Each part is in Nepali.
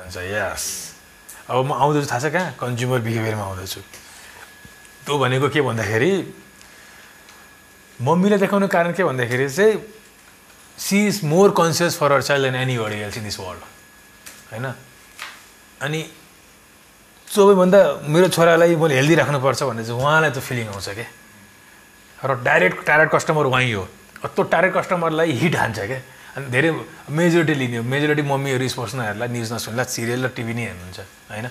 हुन्छ यस अब म आउँदैछु थाहा छ कहाँ? कन्ज्युमर बिहेभियरमा आउँदैछु। त्यो भनेको के भन्दाखेरि मम्मीले देखाउने कारण के भन्दाखेरि चाहिँ she is more conscious for her child than anybody else in this world होइन? अनि सबैभन्दा मेरो छोरालाई मैले हेल्दी राख्नुपर्छ भन्ने चाहिँ उहाँलाई त्यो फिलिङ आउँछ क्या र डाइरेक्ट टार्गेट कस्टमर उहीँ हो। त्यो टार्गेट कस्टमरलाई हिट हान्छ क्या अनि धेरै मेजोरिटी लिने हो। मेजोरिटी मम्मीहरू स्पोर्ट्सनहरूलाई न्युज नसुन्ला सिरियल र टिभी नै हेर्नुहुन्छ होइन?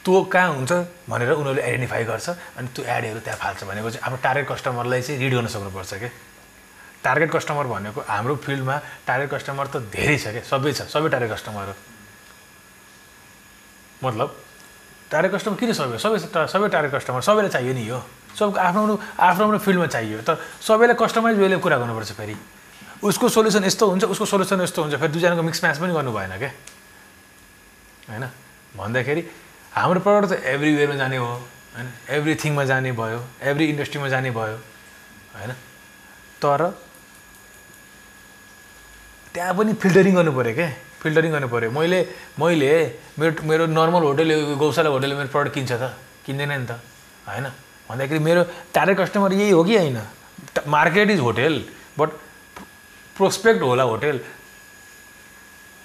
त्यो कहाँ हुन्छ भनेर उनीहरूले आइडेन्टिफाई गर्छ अनि त्यो एडहरू त्यहाँ फाल्छ चाहिँ आफ्नो टार्गेट कस्टमरलाई चाहिँ रिड गर्न सक्नुपर्छ क्या टार्गेट कस्टमर भनेको हाम्रो फिल्डमा टार्गेट कस्टमर त धेरै छ क्या सबै छ सबै टार्गेट कस्टमर मतलब टार्गेट कस्टमर किन सबै सबै सबै टार्गेट कस्टमर सबैलाई चाहियो नि यो। सबको आफ्नो आफ्नो आफ्नो फिल्डमा चाहियो तर सबैलाई कस्टमाइज वेले कुरा गर्नुपर्छ फेरि। उसको सोल्युसन यस्तो हुन्छ उसको सोल्युसन यस्तो हुन्छ। फेरि दुईजनाको मिक्स म्याच पनि गर्नु भएन क्या होइन? भन्दाखेरि हाम्रो प्रडक्ट त एभ्रिवेयरमा जाने हो होइन? एभ्रिथिङमा जाने भयो एभ्री इन्डस्ट्रीमा जाने भयो होइन? तर त्यहाँ पनि फिल्टरिङ पऱ्यो क्या फिल्टरिङ पऱ्यो। मैले मैले मेरो मेरो नर्मल होटल गौशाला होटलले मेरो प्रडक्ट किन्छ त? किन्दैन नि त होइन? भन्दाखेरि मेरो टार्गेट कस्टमर यही हो कि होइन? Market is hotel but prospect होला होटेल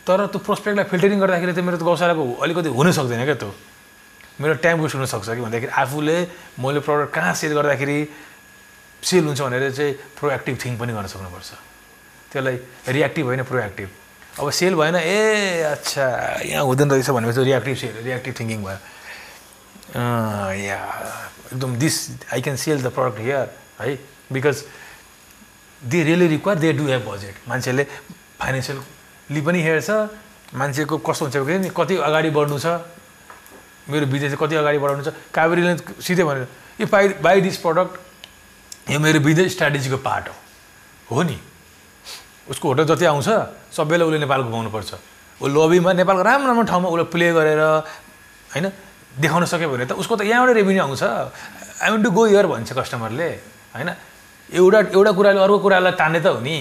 तर त्यो प्रोस्पेक्टलाई फिल्टरिङ गर्दाखेरि त मेरो त गौशालाको अलिकति हुनै सक्दैन क्या त्यो। मेरो टाइम वेस्ट हुनसक्छ कि भन्दाखेरि आफूले मैले प्रडक्ट कहाँ सेल गर्दाखेरि सेल हुन्छ भनेर चाहिँ प्रोएक्टिभ थिङ पनि गर्न सक्नुपर्छ। त्यसलाई रियाक्टिभ होइन प्रोएक्टिभ अब सेल भएन ए अच्छा यहाँ हुँदैन रहेछ भनेपछि रियाक्टिभ सेल रियाक्टिभ थिङ्किङ भयो। या एकदम this I can sell the product here है? Because they really require they do have budget मान्छेले फाइनेन्सियली पनि हेर्छ मान्छेको कस्तो हुन्छ भने कति अगाडि बढ्नु छ मेरो बिजनेस कति अगाडि बढाउनु छ कावेरीले सिधै भनेर। If I buy this product यो मेरो बिजनेस स्ट्राटेजीको पार्ट हो। नि। उसको होटल जति आउँछ सबैलाई उसले नेपाल घुमाउनुपर्छ। ऊ लबीमा नेपालको राम्रो राम्रो ठाउँमा उसलाई प्ले गरेर होइन देखाउन सक्यो भने त उसको त यहाँबाट रेभेन्यू आउँछ। आई वान्ट टु गो यर भन्छ कस्टमरले होइन। एउटा एउटा कुराले अर्को कुरालाई तान्ने त हो नि।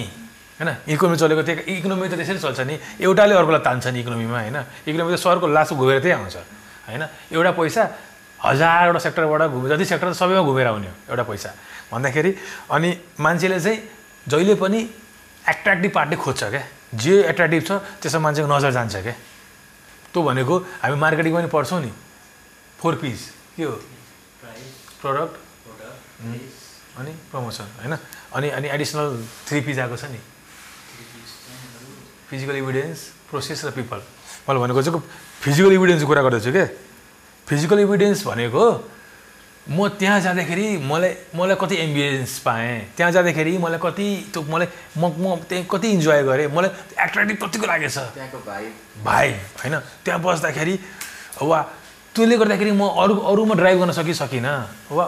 होइन? इकोनोमी चलेको त्यो इकोनोमी त त्यसरी चल्छ नि। एउटाले अर्कोलाई तान्छ नि इकोनोमीमा होइन? इकोनोमी त सरको लास घुमेर त्यही आउँछ। होइन? एउटा पैसा हजारवटा सेक्टरबाट घुमे जति सेक्टर सबैमा घुमेर आउने हो एउटा पैसा। भन्दाखेरि अनि मान्छेले चाहिँ जहिले पनि एट्र्याक्टिभ पार्टी खोज्छ क्या। जे एट्र्याक्टिभ छ त्यसमा मान्छेको नजर जान्छ क्या। त्यो भनेको हामी मार्केटिङमा पनि पढ्छौँ नि। फोर पिस के हो? प्रडक्ट अनि प्रमोसन होइन? अनि अनि एडिसनल थ्री पिज आएको छ नि। फिजिकल इभिडेन्स प्रोसेस र पिपल मैले भनेको चाहिँ फिजिकल इभिडेन्सको कुरा गर्दैछु क्या फिजिकल इभिडेन्स भनेको म त्यहाँ जाँदाखेरि मलाई मलाई कति एम्बियन्स पाएँ। त्यहाँ जाँदाखेरि मलाई कति त्यो मलाई म म त्यहाँ कति इन्जोय गरेँ। मलाई एट्र्याक्टिभ कतिको लागेछ भाइ होइन? त्यहाँ बस्दाखेरि वा त्यसले गर्दाखेरि म अरू अरूमा ड्राइभ गर्न सकि सकिनँ वा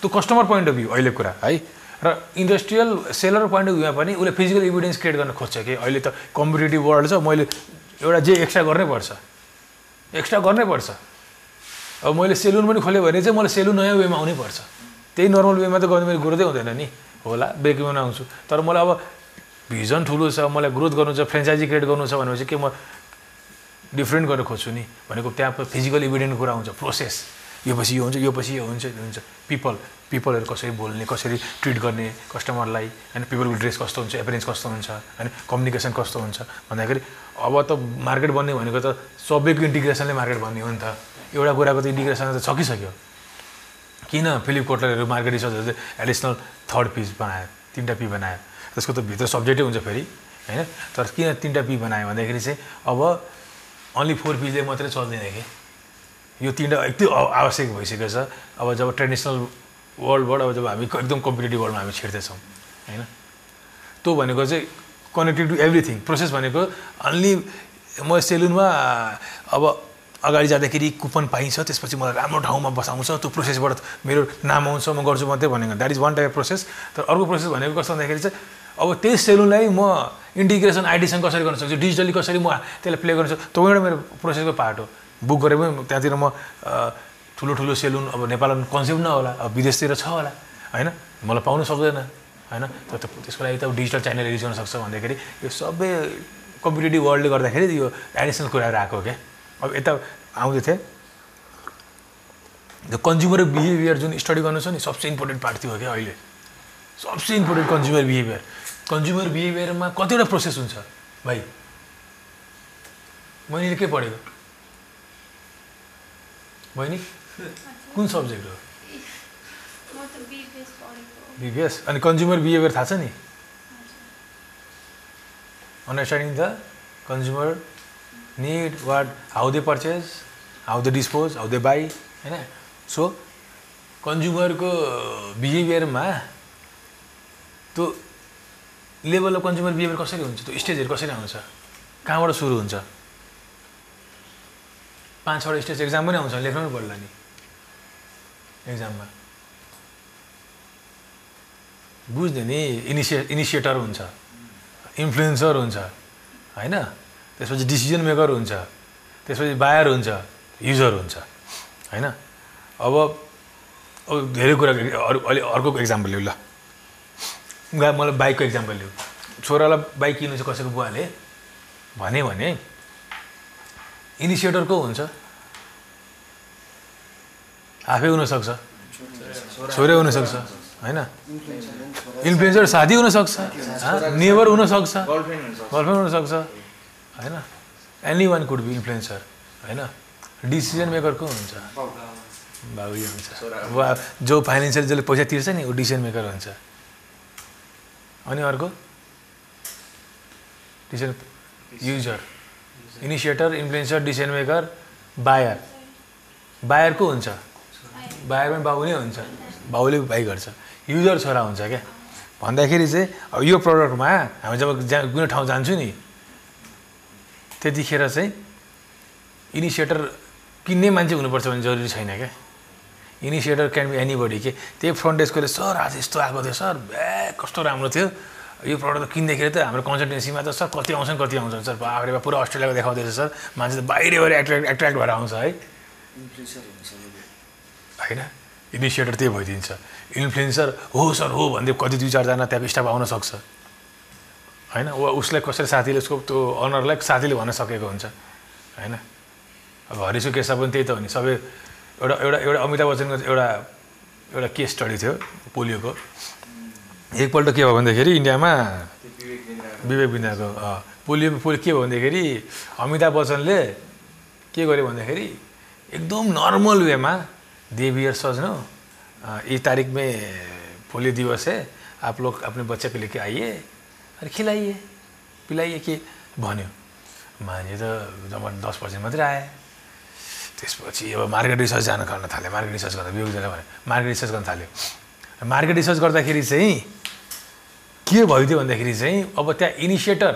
त्यो कस्टमर पोइन्ट अफ भ्यू अहिले कुरा है? र इन्डस्ट्रियल सेलर पोइन्ट अफ भ्यूमा पनि उसले फिजिकल इभिडेन्स क्रिएट गर्न खोज्छ कि अहिले त कम्पिटेटिभ वर्ल्ड छ मैले एउटा जे एक्स्ट्रा गर्नै पर्छ। एक्स्ट्रा गर्नै पर्छ। अब मैले सेलुन पनि खोलेँ भने चाहिँ मलाई सेलुन नयाँ वेमा आउनै पर्छ। त्यही नर्मल वेमा त गर्ने मेरो ग्रोथै हुँदैन नि। होला ब्रेक वेमा आउँछु। तर मलाई अब भिजन ठुलो छ मलाई ग्रोथ गर्नु छ फ्रेन्चाइजी क्रिएट गर्नु छ भनेपछि के म डिफ्रेन्ट गरेर खोज्छु नि? भनेको त्यहाँ फिजिकल इभिडेन्ट कुरा हुन्छ प्रोसेस यो पछि यो हुन्छ यो पछि यो हुन्छ यो हुन्छ। पिपल पिपलहरू कसरी बोल्ने कसरी ट्रिट गर्ने कस्टमरलाई होइन पिपलको ड्रेस कस्तो हुन्छ एपिरेन्स कस्तो हुन्छ होइन कम्युनिकेसन कस्तो हुन्छ भन्दाखेरि अब त मार्केट बन्ने भनेको त सबैको इन्टिग्रेसनले मार्केट बन्ने हो नि त। एउटा कुराको त इन्टिग्रेसन त सकिसक्यो। किन फिलिप मार्केट रिसर्चहरू चाहिँ एडिसनल थर्ड पिस बनायो तिनवटा पी बनायो? त्यसको त भित्र सब्जेक्टै हुन्छ फेरि होइन? तर किन तिनवटा पी बनायो भन्दाखेरि चाहिँ अब अन्ली फोर पिजले मात्रै चल्दैन कि? यो तिनवटा एकदम आवश्यक भइसकेको छ। अब जब ट्रेडिसनल वर्ल्डबाट अब जब हामी एकदम कम्पिटेटिभ वर्ल्डमा हामी छिर्दैछौँ होइन? त्यो भनेको चाहिँ कनेक्टेड टु एभ्रिथिङ। प्रोसेस भनेको अन्ली म सेलुनमा अब अगाडि जाँदाखेरि कुपन पाइन्छ त्यसपछि मलाई राम्रो ठाउँमा बसाउँछ त्यो प्रोसेसबाट मेरो नाम आउँछ म गर्छु मात्रै भनेको। That is one type process तर अर्को प्रोसेस भनेको कस्तो भन्दाखेरि चाहिँ अब त्यही सेलुनलाई म इन्टिग्रेसन आइडीसँग कसरी गर्न सक्छु? डिजिटली कसरी म त्यसलाई प्ले गर्न सक्छु? त्यो एउटा मेरो प्रोसेसको पार्ट हो। बुक गरेर पनि त्यहाँतिर म ठुलो ठुलो सेलुन अब नेपालमा कन्सेप्ट नहोला अब विदेशतिर छ होला होइन? मलाई पाउनु सक्दैन होइन? त्यसको लागि त डिजिटल च्यानल युज गर्न सक्छ भन्दाखेरि यो सबै कम्पिटेटिभ वर्ल्डले गर्दाखेरि यो एडिसनल कुराहरू आएको क्या अब यता आउँदै थिएँ। त्यो कन्ज्युमर बिहेभियर जुन स्टडी गर्नु छ नि सबसे इम्पोर्टेन्ट पार्ट थियो क्या अहिले। सबसे इम्पोर्टेन्ट कन्ज्युमर बिहेभियर। कन्ज्युमर बिहेभियरमा कतिवटा प्रोसेस हुन्छ भाइ? मैले के पढेको? बहिनी कुन सब्जेक्ट हो बिबिएस अनि कन्ज्युमर बिहेभियर थाहा छ नि understanding the consumer need what how they purchase how they dispose how they buy होइन सो कन्ज्युमरको बिहेभियरमा त्यो लेभल अफ कन्ज्युमर बिहेभियर कसरी हुन्छ त्यो स्टेजहरू कसरी आउँछ कहाँबाट सुरु हुन्छ पाँच छवटा स्टेज एक्जाम पनि आउँछ लेख्नु पर्ला नि। एक्जाममा। बुझ्ने नि इनिसिए इनिसिएटर हुन्छ इन्फ्लुएन्सर हुन्छ होइन? त्यसपछि डिसिजन मेकर हुन्छ त्यसपछि बायर हुन्छ युजर हुन्छ होइन? अब अब धेरै कुरा अरू अहिले अर्को एक्जाम्पल लिउँ ल। मलाई बाइकको एक्जाम्पल लिउँ छोरालाई बाइक किन्नु चाहिँ कसैको बुवाले भने भने इनिसिएटर को हुन्छ। आफै हुनसक्छ। छोरै हुनसक्छ होइन? इन्फ्लुएन्सर साथी हुनसक्छ नेबर हुनसक्छ गर्लफ्रेन्ड हुनसक्छ। होइन? Anyone could be influencer होइन? डिसिजन मेकर को हुन्छ? बाबु हुन्छ। वा जो फाइनेन्सियल जसले पैसा तिर्छ नि ऊ डिसिजन मेकर हुन्छ। अनि अर्को? Decision user initiator influencer decision maker buyer buyer को हुन्छ। बायर पनि बाबु नै हुन्छ बाउले बाई गर्छ। युजर छोरा हुन्छ क्या। भन्दाखेरि चाहिँ अब यो प्रडक्टमा हामी जब जहाँ कुनै ठाउँ जान्छु नि त्यतिखेर चाहिँ इनिसिएटर किन्ने मान्छे हुनुपर्छ भने जरुरी छैन क्या। इनिसिएटर क्यान बी एनीबडी के। त्यही फ्रन्ट डेस्कले सर आज यस्तो आएको थियो। सर ब्या कस्तो राम्रो थियो। यो प्रडक्ट त किन्दाखेरि त हाम्रो कन्सल्टेन्सीमा त सर कति आउँछन् कति आउँछन् सर? बाख्रे बा पुरा अस्ट्रेलियाको देखाउँदैछ सर। मान्छे त बाहिरबाट एट्र्याक्ट एट्र्याक्ट भएर आउँछ है। होइन? इनिसिएटर त्यही भइदिन्छ। इन्फ्लुएन्सर हो सर हो भन्दै कति दुई चारजना त्यहाँको स्टाफ आउन सक्छ। होइन? वा उसलाई कसरी साथीले उसको त्यो अनरलाई साथीले भन्न सकेको हुन्छ। होइन? अब हरिसु केसा पनि त्यही त हो नि। सबै एउटा एउटा एउटा अमिताभ बच्चनको एउटा एउटा केस स्टडी थियो पोलियोको। एकपल्ट के भयो भन्दाखेरि इन्डियामा विवेक बिन्दाको पोलियो पोलियो के भयो भन्दाखेरि अमिताभ बच्चनले के गर्यो भन्दाखेरि एकदम नर्मल वेमा देवियर सजनो इस तारिख में पोलियो दिवस है आप लोग अपने बच्चे लेके आइए अरे खिलाइए पिलाइए के भन्यो। मान्छे त जम्मा दस पर्सेन्ट मात्रै आए। त्यसपछि अब मार्केट रिसर्च जान गर्न थाल्यो मार्केट रिसर्च गर्दा विवेकजनले भन्यो मार्केट रिसर्च गर्न थाल्यो। मार्केट रिसर्च गर्दाखेरि चाहिँ के भयो थियो भन्दाखेरि चाहिँ अब त्यहाँ इनिसिएटर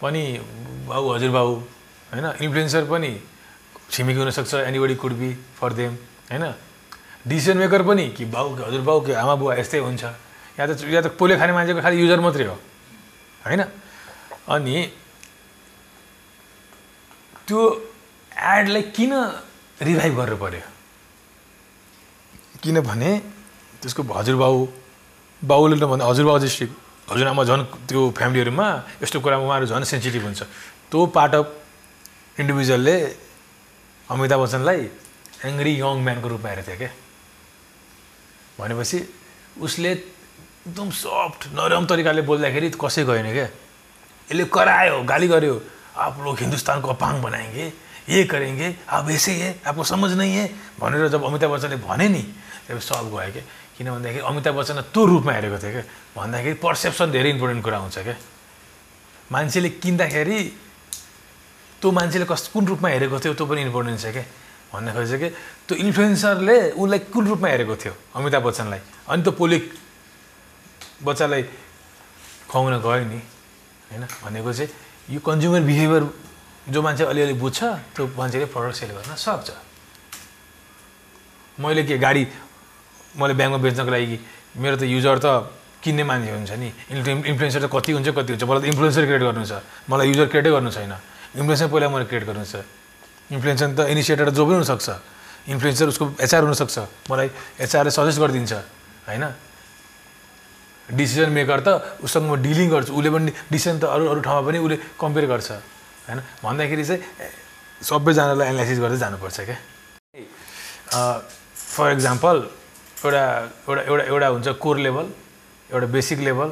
पनि बाउ हजुरबाउ होइन इन्फ्लुएन्सर पनि छिमेकी हुनसक्छ anybody could be for them होइन? डिसिजन मेकर पनि कि बाउ हजुरबाउ कि आमा बुवा यस्तै हुन्छ। या त या त पोलियो खाने मान्छेको खालि युजर मात्रै हो होइन? अनि त्यो एडलाई किन रिभाइभ गर्नु पऱ्यो किनभने त्यसको हजुरबाउ बाउले त भन्दा हजुरबाउ चाहिँ हजुरआमा झन् त्यो फ्यामिलीहरूमा यस्तो कुरामा उहाँहरू झन् सेन्सिटिभ हुन्छ। त्यो पार्ट अफ इन्डिभिजुअलले अमिताभ बच्चनलाई एङ्ग्री यङ म्यानको रूपमा हेरेको थियो क्या। भनेपछि उसले एकदम सफ्ट नरम तरिकाले बोल्दाखेरि कसै गएन क्या। यसले करायो गाली गर्यो आप लोग हिन्दुस्तान को अपाङ बनाएंगे ये करेंगे अब ऐसे है आपको समझ नहीं है। भनेर जब अमिताभ बच्चनले भने नि त्यहाँ सब गयो क्या। किन भन्दाखेरि अमिताभ बच्चनलाई त्यो रूपमा हेरेको थियो क्या। भन्दाखेरि पर्सेप्सन धेरै इम्पोर्टेन्ट कुरा हुन्छ क्या। मान्छेले किन्दाखेरि त्यो मान्छेले कस कुन रूपमा हेरेको थियो त्यो पनि इम्पोर्टेन्ट छ क्या। भन्न खोजेको कि त्यो इन्फ्लुएन्सरले उसलाई कुन रूपमा हेरेको थियो अमिताभ बच्चनलाई? अनि त्यो पोलिक बच्चालाई खुवाउन गयो नि होइन? भनेको चाहिँ यो कन्ज्युमर बिहेभियर जो मान्छे अलिअलि बुझ्छ त्यो मान्छेले प्रडक्ट सेल गर्न सक्छ। मैले के गाडी मैले ब्याङ्कमा बेच्नको लागि मेरो त युजर त किन्ने मान्छे हुन्छ नि। इन्फ्लु इन्फ्लुएन्सर त कति हुन्छ कति हुन्छ। मलाई त इन्फ्लुएन्सर क्रिएट गर्नु छ। मलाई युजर क्रिएटै गर्नु छैन। इन्फ्लुएन्सर पहिला मैले क्रिएट गर्नु छ। इन्फ्लुएन्सर त इनिसिएटर जो पनि हुनसक्छ। इन्फ्लुएन्सर उसको एचआर हुनसक्छ। मलाई एचआरले सजेस्ट गरिदिन्छ होइन? डिसिजन मेकर त उसँग म डिलिङ गर्छु। उसले पनि डिसिजन त अरू अरू ठाउँमा पनि उसले कम्पेयर गर्छ होइन? भन्दाखेरि चाहिँ सबैजनालाई एनालाइसिस गर्दै जानुपर्छ क्या। फर इक्जाम्पल एउटा एउटा एउटा एउटा हुन्छ कोर लेभल एउटा बेसिक लेभल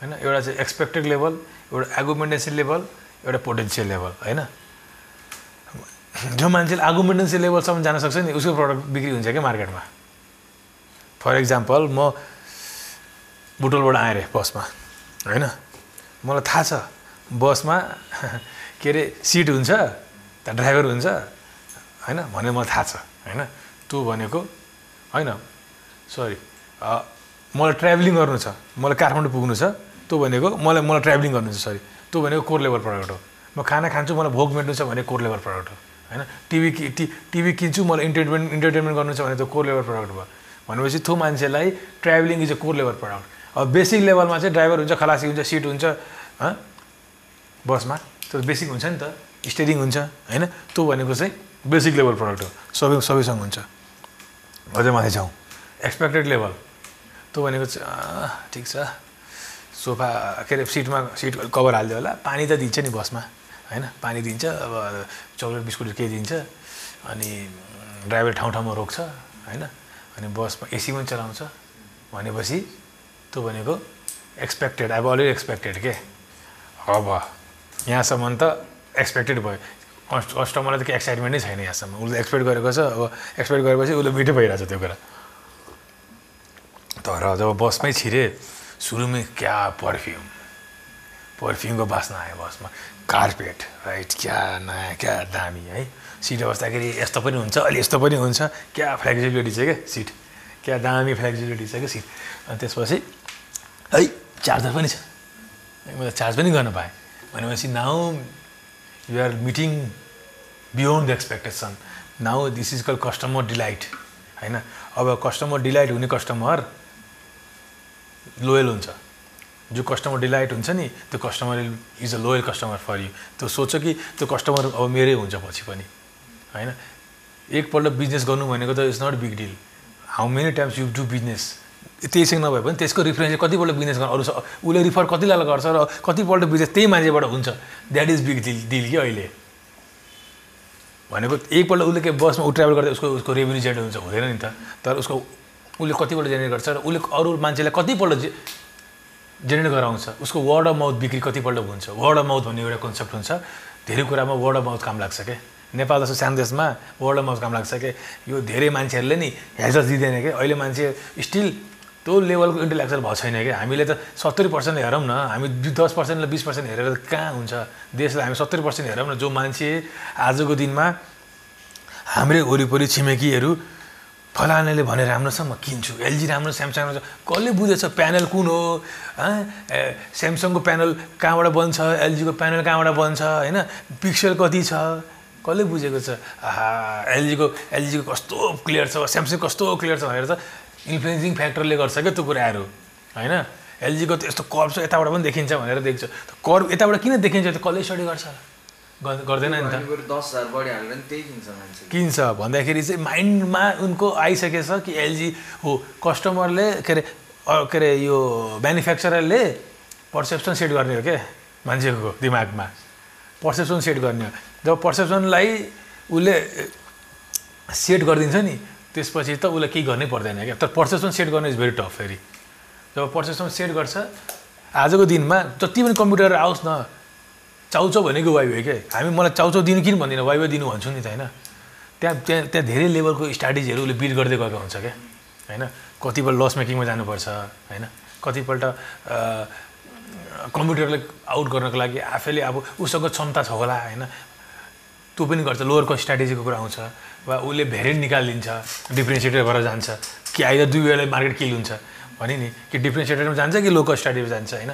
होइन? एउटा चाहिँ एक्सपेक्टेड लेभल एउटा एगुमेन्टेन्सी लेभल एउटा पोटेन्सियल लेभल होइन? जो मान्छेले आर्गुमेन्टेन्सी लेभलसम्म जान सक्छ नि उसको प्रडक्ट बिक्री हुन्छ क्या मार्केटमा फर इक्जाम्पल म बुटोलबाट आएँ अरे बसमा होइन? मलाई थाहा छ बसमा के अरे सिट हुन्छ त्यहाँ ड्राइभर हुन्छ होइन? भने मलाई थाहा छ होइन? तँ भनेको होइन? सरी मलाई ट्राभलिङ गर्नु छ। मलाई काठमाडौँ पुग्नु छ। तँ भनेको मलाई मलाई ट्राभलिङ गर्नु छ सरी तँ भनेको कोर लेभल प्रडक्ट हो। म खाना खान्छु मलाई भोक मेट्नु छ भने कोर लेभल प्रडक्ट हो। होइन? टिभी कि टि टिभी किन्छु मलाई इन्टरटेनमेन्ट इन्टरटेनमेन्ट गर्नु छ भने त कोर लेभल प्रडक्ट भयो। भनेपछि थो मान्छेलाई travelling is a core level product अब बेसिक लेभलमा चाहिँ ड्राइभर हुन्छ खलासी हुन्छ सिट हुन्छ बसमा। त्यो बेसिक हुन्छ नि त। स्टेरिङ हुन्छ होइन? त्यो भनेको चाहिँ बेसिक लेभल प्रडक्ट हो। सबै सबैसँग हुन्छ। अझै माथि जाउँ। एक्सपेक्टेड लेभल त्यो भनेको ठिक छ। सोफा के अरे सिटमा सिट कभर हालिदियो होला। पानी त दिन्छ नि बसमा होइन? पानी दिन्छ अब चक्लेट बिस्कुट केही दिन्छ अनि ड्राइभर ठाउँ ठाउँमा रोक्छ होइन? अनि बसमा एसी पनि चलाउँछ। भनेपछि त्यो भनेको एक्सपेक्टेड अब अलरेडी एक्सपेक्टेड के? अब यहाँसम्म त एक्सपेक्टेड भयो। कस्ट कस्टमरलाई त केही एक्साइटमेन्टै छैन यहाँसम्म। उसले एक्सपेक्ट गरेको छ अब एक्सपेक्ट गरेपछि उसले मिठो भइरहेछ त्यो कुरा। तर जब बसमै छिरे सुरुमै क्या पर्फ्युम पर्फ्युमको बास्ना आयो बसमा। कार्पेट राइट क्या नयाँ क्या दामी है? सिट बस्दाखेरि यस्तो पनि हुन्छ अलि यस्तो पनि हुन्छ। क्या फ्लेक्सिबिलिटी छ क्या सिट क्या दामी फ्लेक्सिबिलिटी छ क्या सिट अनि त्यसपछि है चार्जर पनि छ। मैले चार्ज पनि गर्न पाएँ। भनेपछि now you're meeting beyond the expectation now this is call customer delight होइन? अब कस्टमर डिलाइट हुने कस्टमर लोयल हुन्छ। जो कस्टमर डिलाइट हुन्छ नि त्यो customer is a loyal customer for you त्यो सोच कि त्यो कस्टमर अब मेरै हुन्छ पछि पनि होइन? एकपल्ट बिजनेस गर्नु भनेको त it's not big deal how many times you do business त्यहीसँग नभए पनि त्यसको रिफरेन्स कतिपल्ट बिजनेस गर्नु अरू उसले रिफर कतिलाई गर्छ र कतिपल्ट बिजनेस त्यही मान्छेबाट हुन्छ। That is big deal deal कि अहिले? भनेको एकपल्ट उसले के बसमा ऊ ट्राभल गर्दा उसको उसको रेभेन्यू जेनेरेट हुन्छ हुँदैन नि त। तर उसको उसले कतिपल्ट जेनेरेट गर्छ र उसले अरू मान्छेलाई कतिपल्ट जे जेनेरेट गराउँछ। उसको वर्ड अफ माउथ बिक्री कतिपल्ट हुन्छ। वर्ड अफ माउथ भन्ने एउटा कन्सेप्ट हुन्छ। धेरै कुरामा वर्ड अफ माउथ काम लाग्छ क्या नेपाल जस्तो सानो देशमा वर्ड अफ माउथ काम लाग्छ क्या यो धेरै मान्छेहरूले नि हेल्थ दिँदैन क्या अहिले मान्छे स्टिल त्यो लेभलको इन्टेलेक्चुअल भएको छैन क्या हामीले त सत्तरी पर्सेन्ट हेरौँ न। हामी दस पर्सेन्टलाई बिस पर्सेन्ट हेरेर कहाँ हुन्छ? देशलाई हामी सत्तरी पर्सेन्ट हेरौँ न। जो मान्छे आजको दिनमा हाम्रै वरिपरि छिमेकीहरू फलानाले भने राम्रो छ म किन्छु एलजी राम्रो स्यामसङ राम्रो छ। कसले बुझेछ प्यानल कुन हो? स्यामसङको प्यानल कहाँबाट बन्छ? एलजीको प्यानल कहाँबाट बन्छ? होइन? पिक्सल कति छ? कसले बुझेको छ? एलजीको एलजीको कस्तो क्लियर छ? स्यामसङ कस्तो क्लियर छ भनेर त इन्फ्लुएन्सिङ फ्याक्टरले गर्छ क्या त्यो कुराहरू होइन? एलजीको त यस्तो कर्भ छ यताबाट पनि देखिन्छ भनेर देख्छ। कर्भ यताबाट किन देखिन्छ? त्यो कसले स्टडी गर्छ? गर्दैन नि त। दस हजार बढी हालेर पनि त्यही किन्छ मान्छे। किन्छ। भन्दाखेरि चाहिँ माइन्डमा उनको आइसकेछ कि एलजी हो कस्टमरले के अरे के अरे यो म्यानुफ्याक्चररले पर्सेप्सन सेट गर्ने हो क्या मान्छेको दिमागमा। पर्सेप्सन सेट गर्ने हो। जब पर्सेप्सनलाई उसले सेट गरिदिन्छ नि त्यसपछि त उसलाई केही गर्नै पर्दैन क्या। तर पर्सेप्सन सेट गर्नु इज भेरी टफ फेरि। जब पर्सेप्सन सेट गर्छ आजको दिनमा जति पनि कम्प्युटर आओस् न चाउचाउ भनेको वाइवे क्या हामी मलाई चाउचाउ दिनु किन भन्दिनँ? वाइवे दिनु भन्छु नि त होइन। त्यहाँ त्यहाँ त्यहाँ धेरै लेभलको स्ट्राटेजीहरू उसले बिल्ड गर्दै गएको हुन्छ क्या होइन? कतिपल्ट लस मेकिङमा जानुपर्छ होइन? कतिपल्ट कम्प्युटरलाई आउट गर्नको लागि आफैले अब उसँग क्षमता छ होला होइन? त्यो पनि गर्छ। लोवर कस्ट स्ट्राटेजीको कुरा आउँछ वा उसले भेरिएन्ट निकालिदिन्छ डिफ्रेन्सिएटर भएर जान्छ कि आइदर दुई बेला मार्केट किल हुन्छ। भने नि कि डिफ्रेन्सिएटरमा जान्छ कि लो कस्ट स्ट्राटेजी जान्छ होइन?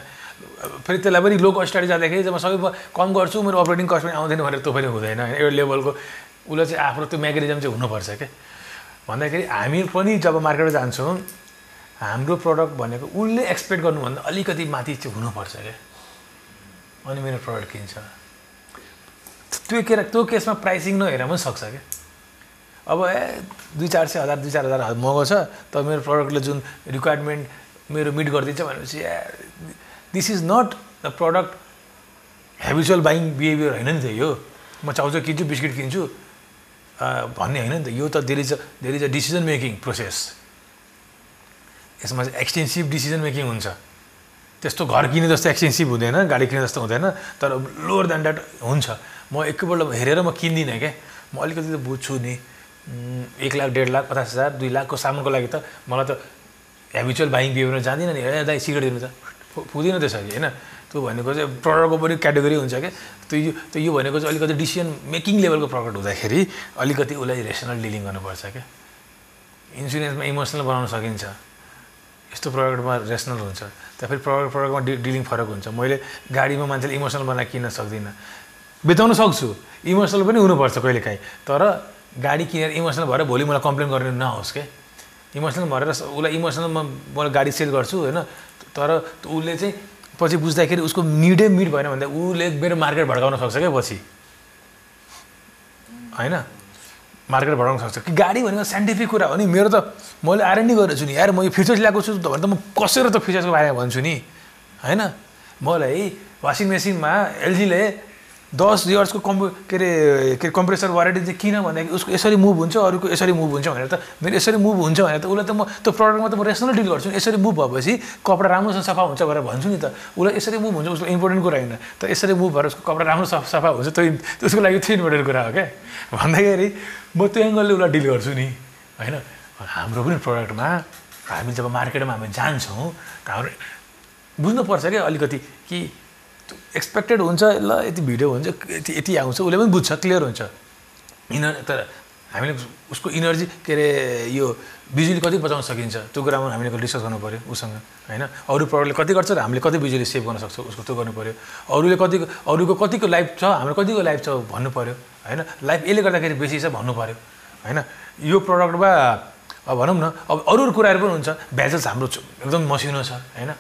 फेरि त्यसलाई पनि लो स्ट्राटेजी जाँदाखेरि जब सबै कम गर्छु मेरो अपरेटिङ कस्ट पनि आउँदैन भनेर त्यो पनि हुँदैन। एउटा लेभलको उसलाई चाहिँ आफ्नो त्यो मेकानिजम चाहिँ हुनुपर्छ क्या भन्दाखेरि हामी पनि जब मार्केटमा जान्छौँ हाम्रो प्रडक्ट भनेको उसले एक्सपेक्ट गर्नुभन्दा अलिकति माथि चाहिँ हुनुपर्छ क्या अनि मेरो प्रडक्ट किन्छ। त्यो के त्यो केसमा प्राइसिङ नहेर पनि सक्छ क्या अब ए दुई चार सय हजार दुई चार हजार महँगो छ तर मेरो प्रडक्टले जुन रिक्वायरमेन्ट मेरो मिट गरिदिन्छ भनेपछि this is not the product habitual buying behaviour होइन नि त यो म चाउचाउ किन्छु बिस्किट किन्छु भन्ने होइन नि त यो त there is a there is a decision making process यसमा चाहिँ एक्सटेन्सिभ डिसिजन मेकिङ हुन्छ त्यस्तो घर किने जस्तो एक्सटेन्सिभ हुँदैन गाडी किने जस्तो हुँदैन तर लोवर देन द्याट हुन्छ म एकैपल्ट हेरेर म किन्दिनँ क्या म अलिकति त बुझ्छु नि एक लाख डेढ लाख पचास हजार दुई लाखको सामानको लागि त मलाई त हेबिचुअल बाइङ बिहेभियर जाँदिनँ नि ए दाइ सिगरेट दिनु त पुग्दैन त्यसरी होइन? त्यो भनेको चाहिँ प्रडक्टको पनि क्याटेगोरी हुन्छ क्या त्यो यो त्यो यो भनेको चाहिँ अलिकति डिसिजन मेकिङ लेभलको प्रडक्ट हुँदाखेरि अलिकति उसलाई रेसनल डिलिङ गर्नुपर्छ क्या इन्सुरेन्समा इमोसनल बनाउन सकिन्छ। यस्तो प्रडक्टमा रेसनल हुन्छ। त्यहाँ फेरि प्रडक्ट प्रडक्टमा डि डिलिङ फरक हुन्छ। मैले गाडीमा मान्छेले इमोसनल बनाएर किन्न सक्दिनँ। बिताउन सक्छु। इमोसनल पनि हुनुपर्छ कहिलेकाहीँ। तर गाडी किनेर इमोसनल भएर भोलि मलाई कम्प्लेन गर्ने नहोस् के? इमोसनल भएर उसलाई इमोसनलमा मैले गाडी सेल गर्छु होइन? तर उसले चाहिँ पछि बुझ्दाखेरि उसको निडै मिड भएन भन्दा उसले मेरो मार्केट भड्काउन सक्छ क्या पछि? होइन? मार्केट बढाउन सक्छ। कि गाडी भनेको साइन्टिफिक कुरा हो नि? मेरो त मैले आरएनडी गरेको छु नि। यार म यो फिचर्स ल्याएको छु त भने त म कसेर त फिचर्सको बारेमा भन्छु नि? होइन? मलाई वासिङ मेसिनमा एलजीले दस इयर्सको कम्पु के अरे के अरे कम्प्रेसर वारेन्टी चाहिँ किन भन्दाखेरि उसको यसरी मुभ हुन्छ अरूको यसरी मुभ हुन्छ भनेर त मेरो यसरी मुभ हुन्छ भनेर त उसलाई त म त्यो प्रडक्टमा त म रेसनल डिल गर्छु यसरी मुभ भएपछि कपडा राम्रोसँग सफा हुन्छ भनेर भन्छु नि त। उसलाई यसरी मुभ हुन्छ उसको इम्पोर्टेन्ट कुरा होइन। त यसरी मुभ भएर उसको कपडा राम्रो सफा सफा हुन्छ त्यो उसको लागि त्यो इम्पोर्टेन्ट कुरा हो क्या। भन्दाखेरि म त्यो एङ्गलले उसलाई डिल गर्छु नि होइन? हाम्रो पनि प्रडक्टमा हामी जब मार्केटमा हामी जान्छौँ हाम्रो बुझ्नुपर्छ क्या अलिकति कि एक्सपेक्टेड हुन्छ ल यति भिडियो हुन्छ यति यति आउँछ उसले पनि बुझ्छ क्लियर हुन्छ। इनर तर हामीले उसको इनर्जी के अरे यो बिजुली कति बचाउन सकिन्छ त्यो कुरामा हामीले डिस्कस गर्नु पऱ्यो उसँग होइन? अरू प्रडक्टले कति गर्छ र हामीले कति बिजुली सेभ गर्न सक्छौँ उसको त्यो गर्नु पऱ्यो अरूले कतिको अरूको कतिको लाइफ छ हाम्रो कतिको लाइफ छ भन्नु पऱ्यो होइन? लाइफ यसले गर्दाखेरि बेसी छ भन्नु पऱ्यो होइन? यो प्रडक्टमा अब भनौँ न अब अरू अरू कुराहरू पनि हुन्छ भ्याजल्स हाम्रो एकदम मसिनो छ होइन?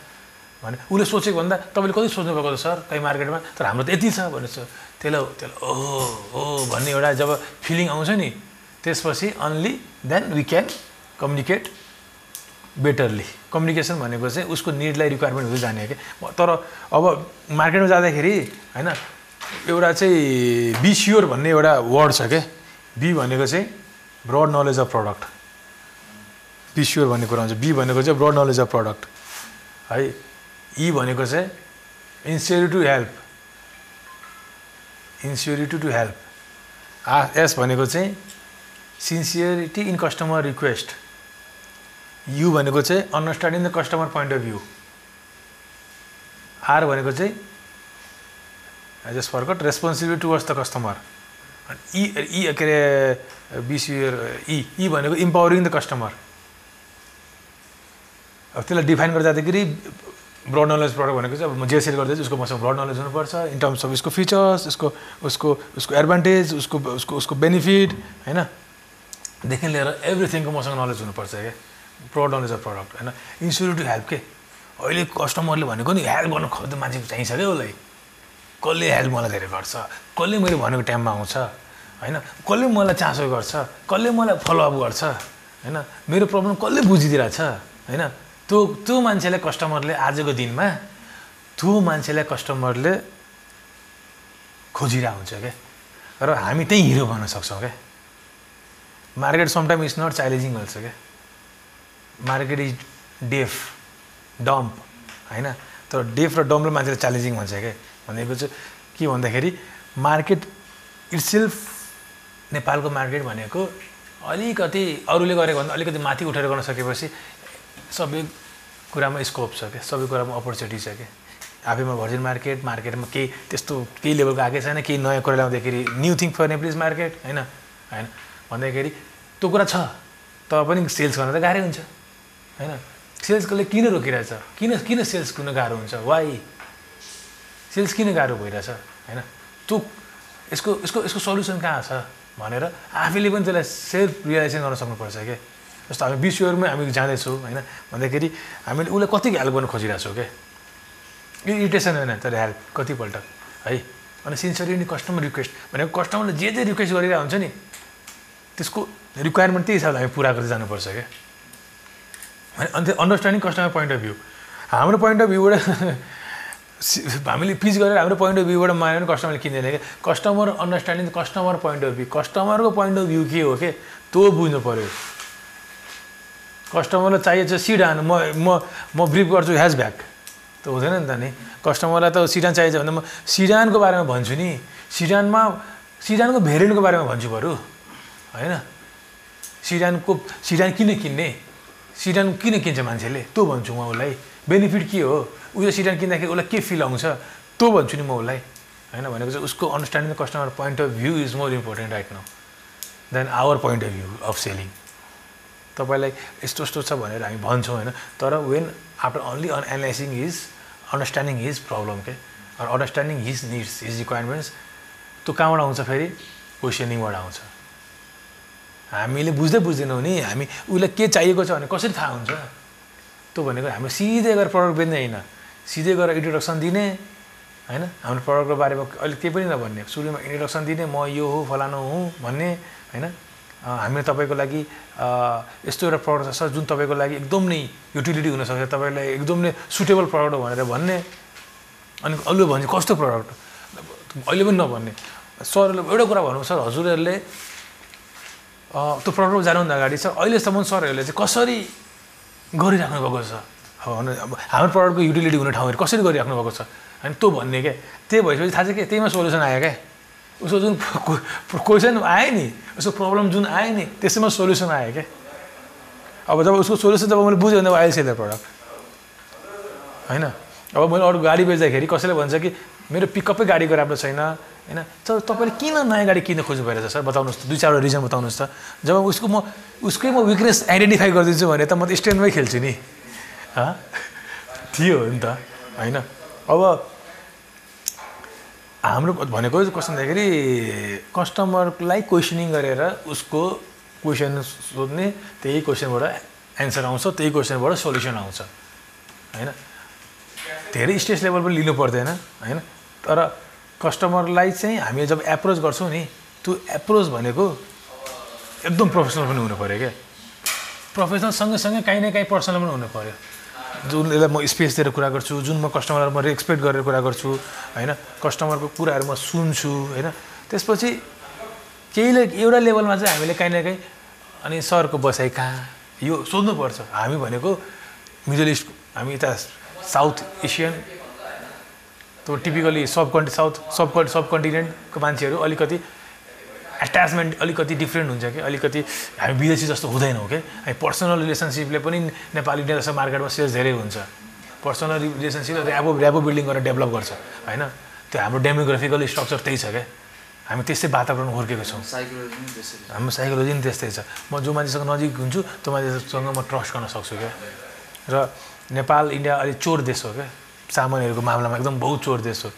भने उसले सोचेको भन्दा तपाईँले कति सोच्नु भएको सर? कहीँ मार्केटमा? तर हाम्रो त यति छ भनेछ त्यसलाई त्यसलाई ओहो हो भन्ने एउटा जब फिलिङ आउँछ नि त्यसपछि only then we can communicate betterly communication भनेको चाहिँ उसको निडलाई रिक्वायरमेन्ट हुँदै जाने क्या तर अब मार्केटमा जाँदाखेरि होइन एउटा चाहिँ बी स्योर भन्ने एउटा वर्ड छ क्या बी भनेको चाहिँ broad knowledge of product be sure भन्ने कुरा हुन्छ। बी भनेको चाहिँ ब्रड नलेज अफ प्रडक्ट है? ई भनेको चाहिँ ensurity to help. Ensurity to help. Uh S भनेको चाहिँ sincerity in customer request. U भनेको चाहिँ understanding the customer point of view. R भनेको चाहिँ I just forget responsibility towards the customer E E के अरे बिसियर ई ई भनेको इम्पावरिङ द कस्टमर अब त्यसलाई डिफाइन गर्दा जाँदाखेरि ब्रड नलेज प्रडक्ट भनेको चाहिँ अब म जे सेल गर्दैछु उसको मसँग ब्रड नलेज हुनुपर्छ इन टर्म्स अफ उसको फिचर्स उसको उसको उसको एडभान्टेज उसको उसको उसको बेनिफिट होइन? देखि लिएर एभ्रिथिङको मसँग नलेज हुनुपर्छ क्या? ब्रड नलेज अफ प्रडक्ट होइन? इन्स्योरिटी हेल्प के? अहिले कस्टमरले भनेको नि हेल्प गर्नु खोज्दा मान्छे चाहिन्छ क्या उसलाई? कसले हेल्प मलाई धेरै गर्छ? कसले मैले भनेको टाइममा आउँछ? होइन? कसले मलाई चासो गर्छ? कसले मलाई फलोअप गर्छ? होइन? मेरो प्रब्लम कसले बुझिदिरहेछ? होइन? त्यो त्यो मान्छेलाई कस्टमरले आजको दिनमा त्यो मान्छेलाई कस्टमरले खोजिरहेको हुन्छ क्या र हामी त्यही हिरो बन्न सक्छौँ क्या market sometime is not challenging also क्या मार्केट इज डेफ डम्प होइन? तर डेफ र डम्पले मान्छेले च्यालेन्जिङ भन्छ क्या चाहिँ के भन्दाखेरि मार्केट इट्सेल्फ नेपालको मार्केट भनेको अलिकति अरूले गरेको भन्दा अलिकति माथि उठेर गर्न सकेपछि सबै कुरामा स्कोप छ क्या सबै कुरामा अपर्च्युनिटी छ क्या। आफैमा भर्जिन मार्केट मार्केटमा केही त्यस्तो केही लेभलको आएकै छैन केही नयाँ कुरा ल्याउँदाखेरि new thing for Nepalese market होइन? होइन? भन्दाखेरि त्यो कुरा छ तर पनि सेल्स गर्न त गाह्रै हुन्छ होइन? सेल्सकोले किन रोकिरहेछ? किन किन सेल्स किन गाह्रो हुन्छ? वाइ सेल्स किन गाह्रो भइरहेछ? होइन? त्यो यसको यसको यसको सल्युसन कहाँ छ भनेर आफैले पनि त्यसलाई सेल्फ रियलाइजेसन गर्न सक्नुपर्छ क्या। जस्तो हामी विश्वहरूमै हामी जाँदैछौँ होइन? भन्दाखेरि हामीले उसलाई कतिको हेल्प गर्न खोजिरहेछौँ क्या यो इरिटेसन होइन तर हेल्प कतिपल्ट है? अनि सिन्सियरली नि कस्टमर रिक्वेस्ट भनेको कस्टमरले जे जे रिक्वेस्ट गरिरहेको हुन्छ नि त्यसको रिक्वायरमेन्ट त्यही हिसाबले हामी पुरा गर्दै जानुपर्छ क्या अनि अन्त understanding customer point of view हाम्रो पोइन्ट अफ भ्यूबाट हामीले पिच गरेर हाम्रो पोइन्ट अफ भ्यूबाट मान्यो भने कस्टमरले किन्दैन क्या customer understanding customer point of view कस्टमरको point of view के हो के? त्यो बुझ्नु पऱ्यो कस्टमरलाई चाहिएको छ सिडान म म म ब्रिफ गर्छु ह्याजब्याक त हुँदैन नि त नि। कस्टमरलाई त सिडान चाहिन्छ भने म सिडानको बारेमा भन्छु नि। सिडानमा सिडानको भेरिएन्टको बारेमा भन्छु बरु। होइन? सिडानको सिडान किन किन्ने? सिडान किन किन्छ मान्छेले? त्यो भन्छु म उसलाई। बेनिफिट के हो? उसले सिडान किन्दाखेरि उसलाई के फिल आउँछ? त्यो भन्छु नि म उसलाई। होइन? भनेको चाहिँ उसको understanding customer point of view is more important right now than our point of view of selling तपाईँलाई यस्तो यस्तो छ भनेर हामी भन्छौँ होइन? तर when after only on analysing his understanding his problem के understanding his needs his requirements त्यो कहाँबाट आउँछ फेरि? क्वेसनिङबाट आउँछ। हामीले बुझ्दै बुझ्दैनौँ नि हामी उसलाई के चाहिएको छ भने कसरी थाहा हुन्छ? त्यो भनेको हाम्रो सिधै गएर प्रडक्ट बेच्ने होइन। सिधै गएर इन्ट्रोडक्सन दिने होइन? हाम्रो प्रडक्टको बारेमा अलिक केही पनि नभन्ने। सुरुमा इन्ट्रोडक्सन दिने म यो हो फलानु हुँ भन्ने होइन? हामीले तपाईँको लागि यस्तो एउटा प्रडक्ट छ जुन तपाईँको लागि एकदम नै युटिलिटी हुनसक्छ तपाईँलाई एकदम नै सुटेबल प्रडक्ट हो भनेर भन्ने। अनि अरू भन्छ कस्तो प्रडक्ट? अहिले पनि नभन्ने। सरहरूले एउटा कुरा भन्नु सर हजुरहरूले त्यो प्रडक्ट जानुभन्दा अगाडि सर अहिलेसम्म सरहरूले चाहिँ कसरी गरिराख्नु भएको छ? अब भने- हाम्रो प्रडक्टको युटिलिटी हुने ठाउँहरू कसरी गरिराख्नु भएको छ? होइन त्यो भन्ने क्या त्यही भइसकेपछि थाहा छ के? त्यहीमा सोल्युसन आयो क्या उसको जुन क्वेसन आयो नि उसको प्रब्लम जुन आयो नि त्यसैमा सोल्युसन आयो क्या अब जब उसको सोल्युसन जब मैले बुझेँ भने अहिले सेल प्रडक्ट होइन अब मैले अरू गाडी बेच्दाखेरि कसैले भन्छ कि मेरो पिकअपै गाडीको राम्रो छैन होइन तर तपाईँले किन नयाँ गाडी किन्न खोज्नु भइरहेछ सर बताउनुहोस् त दुई चारवटा रिजन बताउनुहोस् त जब उसको म उसकै म विकनेस आइडेन्टिफाई गरिदिन्छु भने त म त स्ट्यान्डमै खेल्छु नि थियो नि त होइन अब हाम्रो भनेको कस्तो भन्दाखेरि कस्टमरलाई क्वेसनिङ गरेर उसको क्वेसन सोध्ने त्यही क्वेसनबाट एन्सर आउँछ त्यही क्वेसनबाट सोल्युसन आउँछ होइन? धेरै स्टेज लेभल पनि लिनु पर्दैन होइन? तर कस्टमरलाई चाहिँ हामी जब एप्रोच गर्छौँ नि त्यो एप्रोच भनेको एकदम प्रोफेसनल पनि हुनु पऱ्यो क्या। प्रोफेसनल सँगसँगै काहीँ न काहीँ पर्सनल पनि हुनु पऱ्यो जुन यसलाई म स्पेस दिएर कुरा गर्छु जुन म कस्टमरलाई म रेस्पेक्ट गरेर कुरा गर्छु होइन? कस्टमरको कुराहरू म सुन्छु होइन? त्यसपछि केहीले एउटा लेभलमा चाहिँ हामीले काहीँ न काहीँ अनि सरको बसाइ कहाँ? यो सोध्नुपर्छ। हामी भनेको मिडल इस्ट हामी यता साउथ एसियन त्यो टिपिकली सब कन्ट्री साउथ सब सब कन्टिनेन्टको मान्छेहरू अलिकति एट्याचमेन्ट अलिकति डिफ्रेन्ट हुन्छ कि? अलिकति हामी विदेशी जस्तो हुँदैनौँ कि? हामी पर्सनल रिलेसनसिपले पनि नेपाली जस्तो मार्केटमा सेल्स धेरै हुन्छ। Personal relationship rapport rapport building गरेर डेभलप गर्छ होइन? त्यो हाम्रो डेमोग्राफिकल स्ट्रक्चर त्यही छ क्या। हामी त्यस्तै वातावरण हुर्केको छ। हाम्रो साइकोलोजी पनि त्यस्तै छ। म जो मान्छेसँग नजिक हुन्छु त्यो मान्छेसँग म ट्रस्ट गर्न सक्छु क्या। र नेपाल इन्डिया अलिक चोर देश हो क्या। सामानहरूको मामलामा एकदम बहुत चोर देश हो।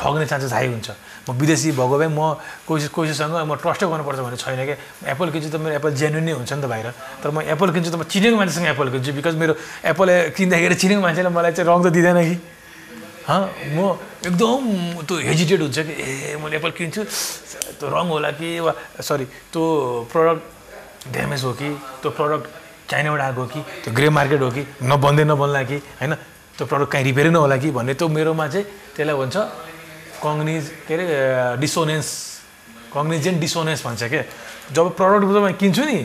ठग्ने चान्सेस हाई हुन्छ। म विदेशी भएको भए म कोही कोहीसँग म ट्रस्टै गर्नुपर्छ भन्ने छैन क्या एप्पल किन्छु त मेरो एप्पल जेन्युन नै हुन्छ नि त बाहिर। तर म एप्पल किन्छु त म चिनेको मान्छेसँग एप्पल किन्छु बिकज मेरो एप्पल किन्दाखेरि चिनेको मान्छेले मलाई चाहिँ रङ त दिँदैन कि। हँ? म एकदम त्यो हेजिटेट हुन्छ कि ए मैले एप्पल किन्छु। त्यो रङ होला कि? वा सरी त्यो प्रडक्ट ड्यामेज हो कि? त्यो प्रडक्ट चाइनाबाट आएको हो कि? त्यो ग्रे मार्केट हो कि? नबन्दै नबन्ला कि? होइन? त्यो प्रडक्ट काहीँ रिपेयरै नहोला कि? भन्ने त्यो मेरोमा चाहिँ त्यसलाई भन्छ कङ्निज के अरे डिसोनेन्स कग्निजेन्ट डिसोनेन्स भन्छ के? जब प्रडक्ट जब किन्छु नि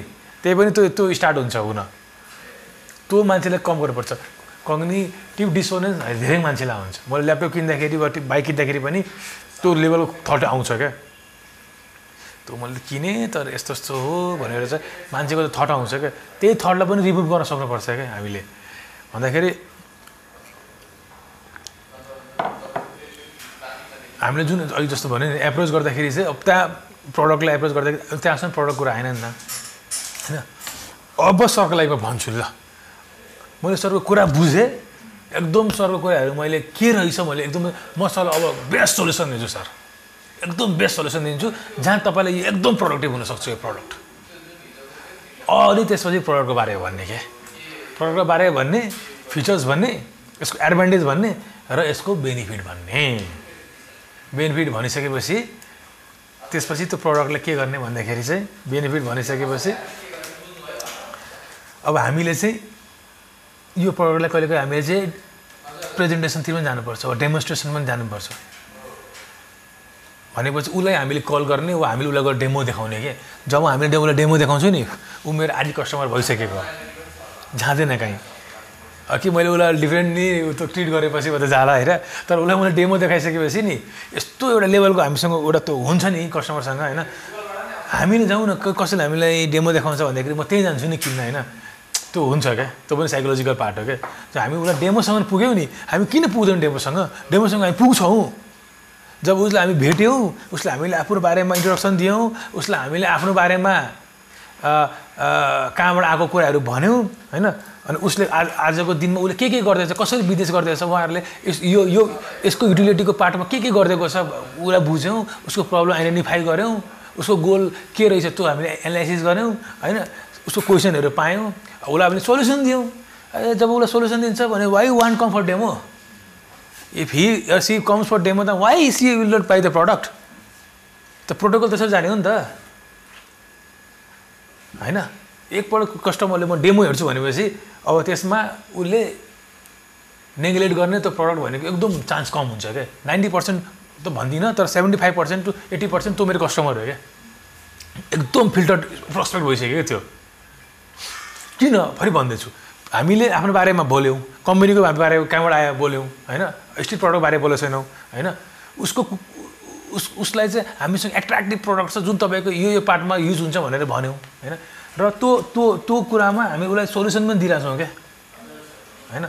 त्यही पनि त्यो त्यो स्टार्ट हुन्छ हुन। त्यो मान्छेलाई कम गर्नुपर्छ। कग्निटिभ डिसोनेन्स धेरै मान्छेलाई हुन्छ मैले ल्यापटप किन्दाखेरि वा बाइक किन्दाखेरि पनि त्यो लेभलको थट आउँछ क्या त्यो मैले किनेँ तर यस्तो यस्तो हो भनेर चाहिँ मान्छेको त थट आउँछ क्या त्यही थटलाई पनि रिमुभ गर्न सक्नुपर्छ क्या हामीले? भन्दाखेरि हामीले जुन अघि जस्तो भन्यो नि एप्रोच गर्दाखेरि चाहिँ अब त्यहाँ प्रडक्टलाई एप्रोच गर्दाखेरि त्यहाँसम्म प्रडक्ट कुरा आएन नि त। होइन? अब सरको लागि म भन्छु ल। मैले सरको कुरा बुझेँ। एकदम सरको कुराहरू मैले के रहेछ मैले एकदम म सरलाई अब बेस्ट सोल्युसन दिन्छु सर। एकदम बेस्ट सोल्युसन दिन्छु जहाँ तपाईँलाई यो एकदम प्रोडक्टिभ हुनसक्छ यो प्रडक्ट अनि त्यसपछि प्रडक्टको बारेमा भन्ने के? प्रडक्टको बारेमा भन्ने फिचर्स भन्ने यसको एडभान्टेज भन्ने र यसको बेनिफिट भन्ने। बेनिफिट भनिसकेपछि त्यसपछि त्यो प्रडक्टलाई के गर्ने भन्दाखेरि चाहिँ बेनिफिट भनिसकेपछि अब हामीले चाहिँ यो प्रडक्टलाई कहिले कहिले हामीले चाहिँ प्रेजेन्टेसनतिर पनि जानुपर्छ डेमोन्स्ट्रेसन पनि जानुपर्छ। भनेपछि उसलाई हामीले कल गर्ने वा हामीले उसलाई गएर डेमो देखाउने कि? जब हामीले उसलाई डेमो देखाउँछु नि ऊ मेरो आदि कस्टमर भइसकेको। जाँदैन कहीँ। कि मैले उसलाई डिफ्रेन्टली त्यो ट्रिट गरेपछि त जाला हेर तर उसलाई मैले डेमो देखाइसकेपछि नि यस्तो एउटा लेभलको हामीसँग एउटा त्यो हुन्छ नि कस्टमरसँग होइन? हामीले जाउँ न कसैले हामीलाई डेमो देखाउँछ भन्दाखेरि म त्यहीँ जान्छु नि किन्न होइन? त्यो हुन्छ क्या? त्यो पनि साइकोलोजिकल पार्ट हो क्या? हामी उसलाई डेमोसम्म पुग्यौँ नि हामी किन पुग्दैनौँ डेमोसँग डेमोसँग हामी पुग्छौँ। जब उसलाई हामी भेट्यौँ उसलाई हामीले आफ्नो बारेमा इन्ट्रोडक्सन दियौँ उसलाई हामीले आफ्नो बारेमा कहाँबाट आएको कुराहरू भन्यौँ होइन? अनि उसले आज आजको दिनमा उसले के के गर्दैछ कसरी विदेश गर्दैछ उहाँहरूले यस यो यो यसको युटिलिटीको पार्टमा के के गरिदिएको छ उसलाई बुझ्यौँ उसको प्रब्लम आइडेन्टिफाई गऱ्यौँ उसको गोल के रहेछ त्यो हामीले एनालाइसिस गऱ्यौँ होइन? उसको क्वेसनहरू पायौँ उसलाई हामीले सोल्युसन दियौँ। जब उसलाई सोल्युसन दिन्छ भने Y one comfort demo if he see comes for demo त Y C will not buy the product त प्रोटोकल त्यसरी जाने हो नि त। होइन? एकपल्ट कस्टमरले म डेमो हेर्छु भनेपछि अब त्यसमा उसले नेग्लेक्ट गर्ने त्यो प्रडक्ट भनेको एकदम चान्स कम हुन्छ क्या। नाइन्टी पर्सेन्ट त भन्दिनँ तर seventy five percent to eighty percent त्यो मेरो कस्टमर हो क्या। एकदम फिल्टर प्रस्पेक्ट भइसक्यो क्या त्यो। किन? फेरि भन्दैछु। हामीले आफ्नो बारेमा बोल्यौँ कम्पनीको बारे कहाँबाट आयो बोल्यौँ होइन? स्ट्रिट प्रडक्ट बारे बोलेको छैनौँ होइन? उसको उस उसलाई चाहिँ हामीसँग एट्र्याक्टिभ प्रडक्ट छ जुन तपाईँको यो यो पार्टमा युज हुन्छ भनेर भन्यौँ होइन? र त्यो त्यो त्यो कुरामा हामी उसलाई सोल्युसन पनि दिइरहेछौँ क्या? होइन?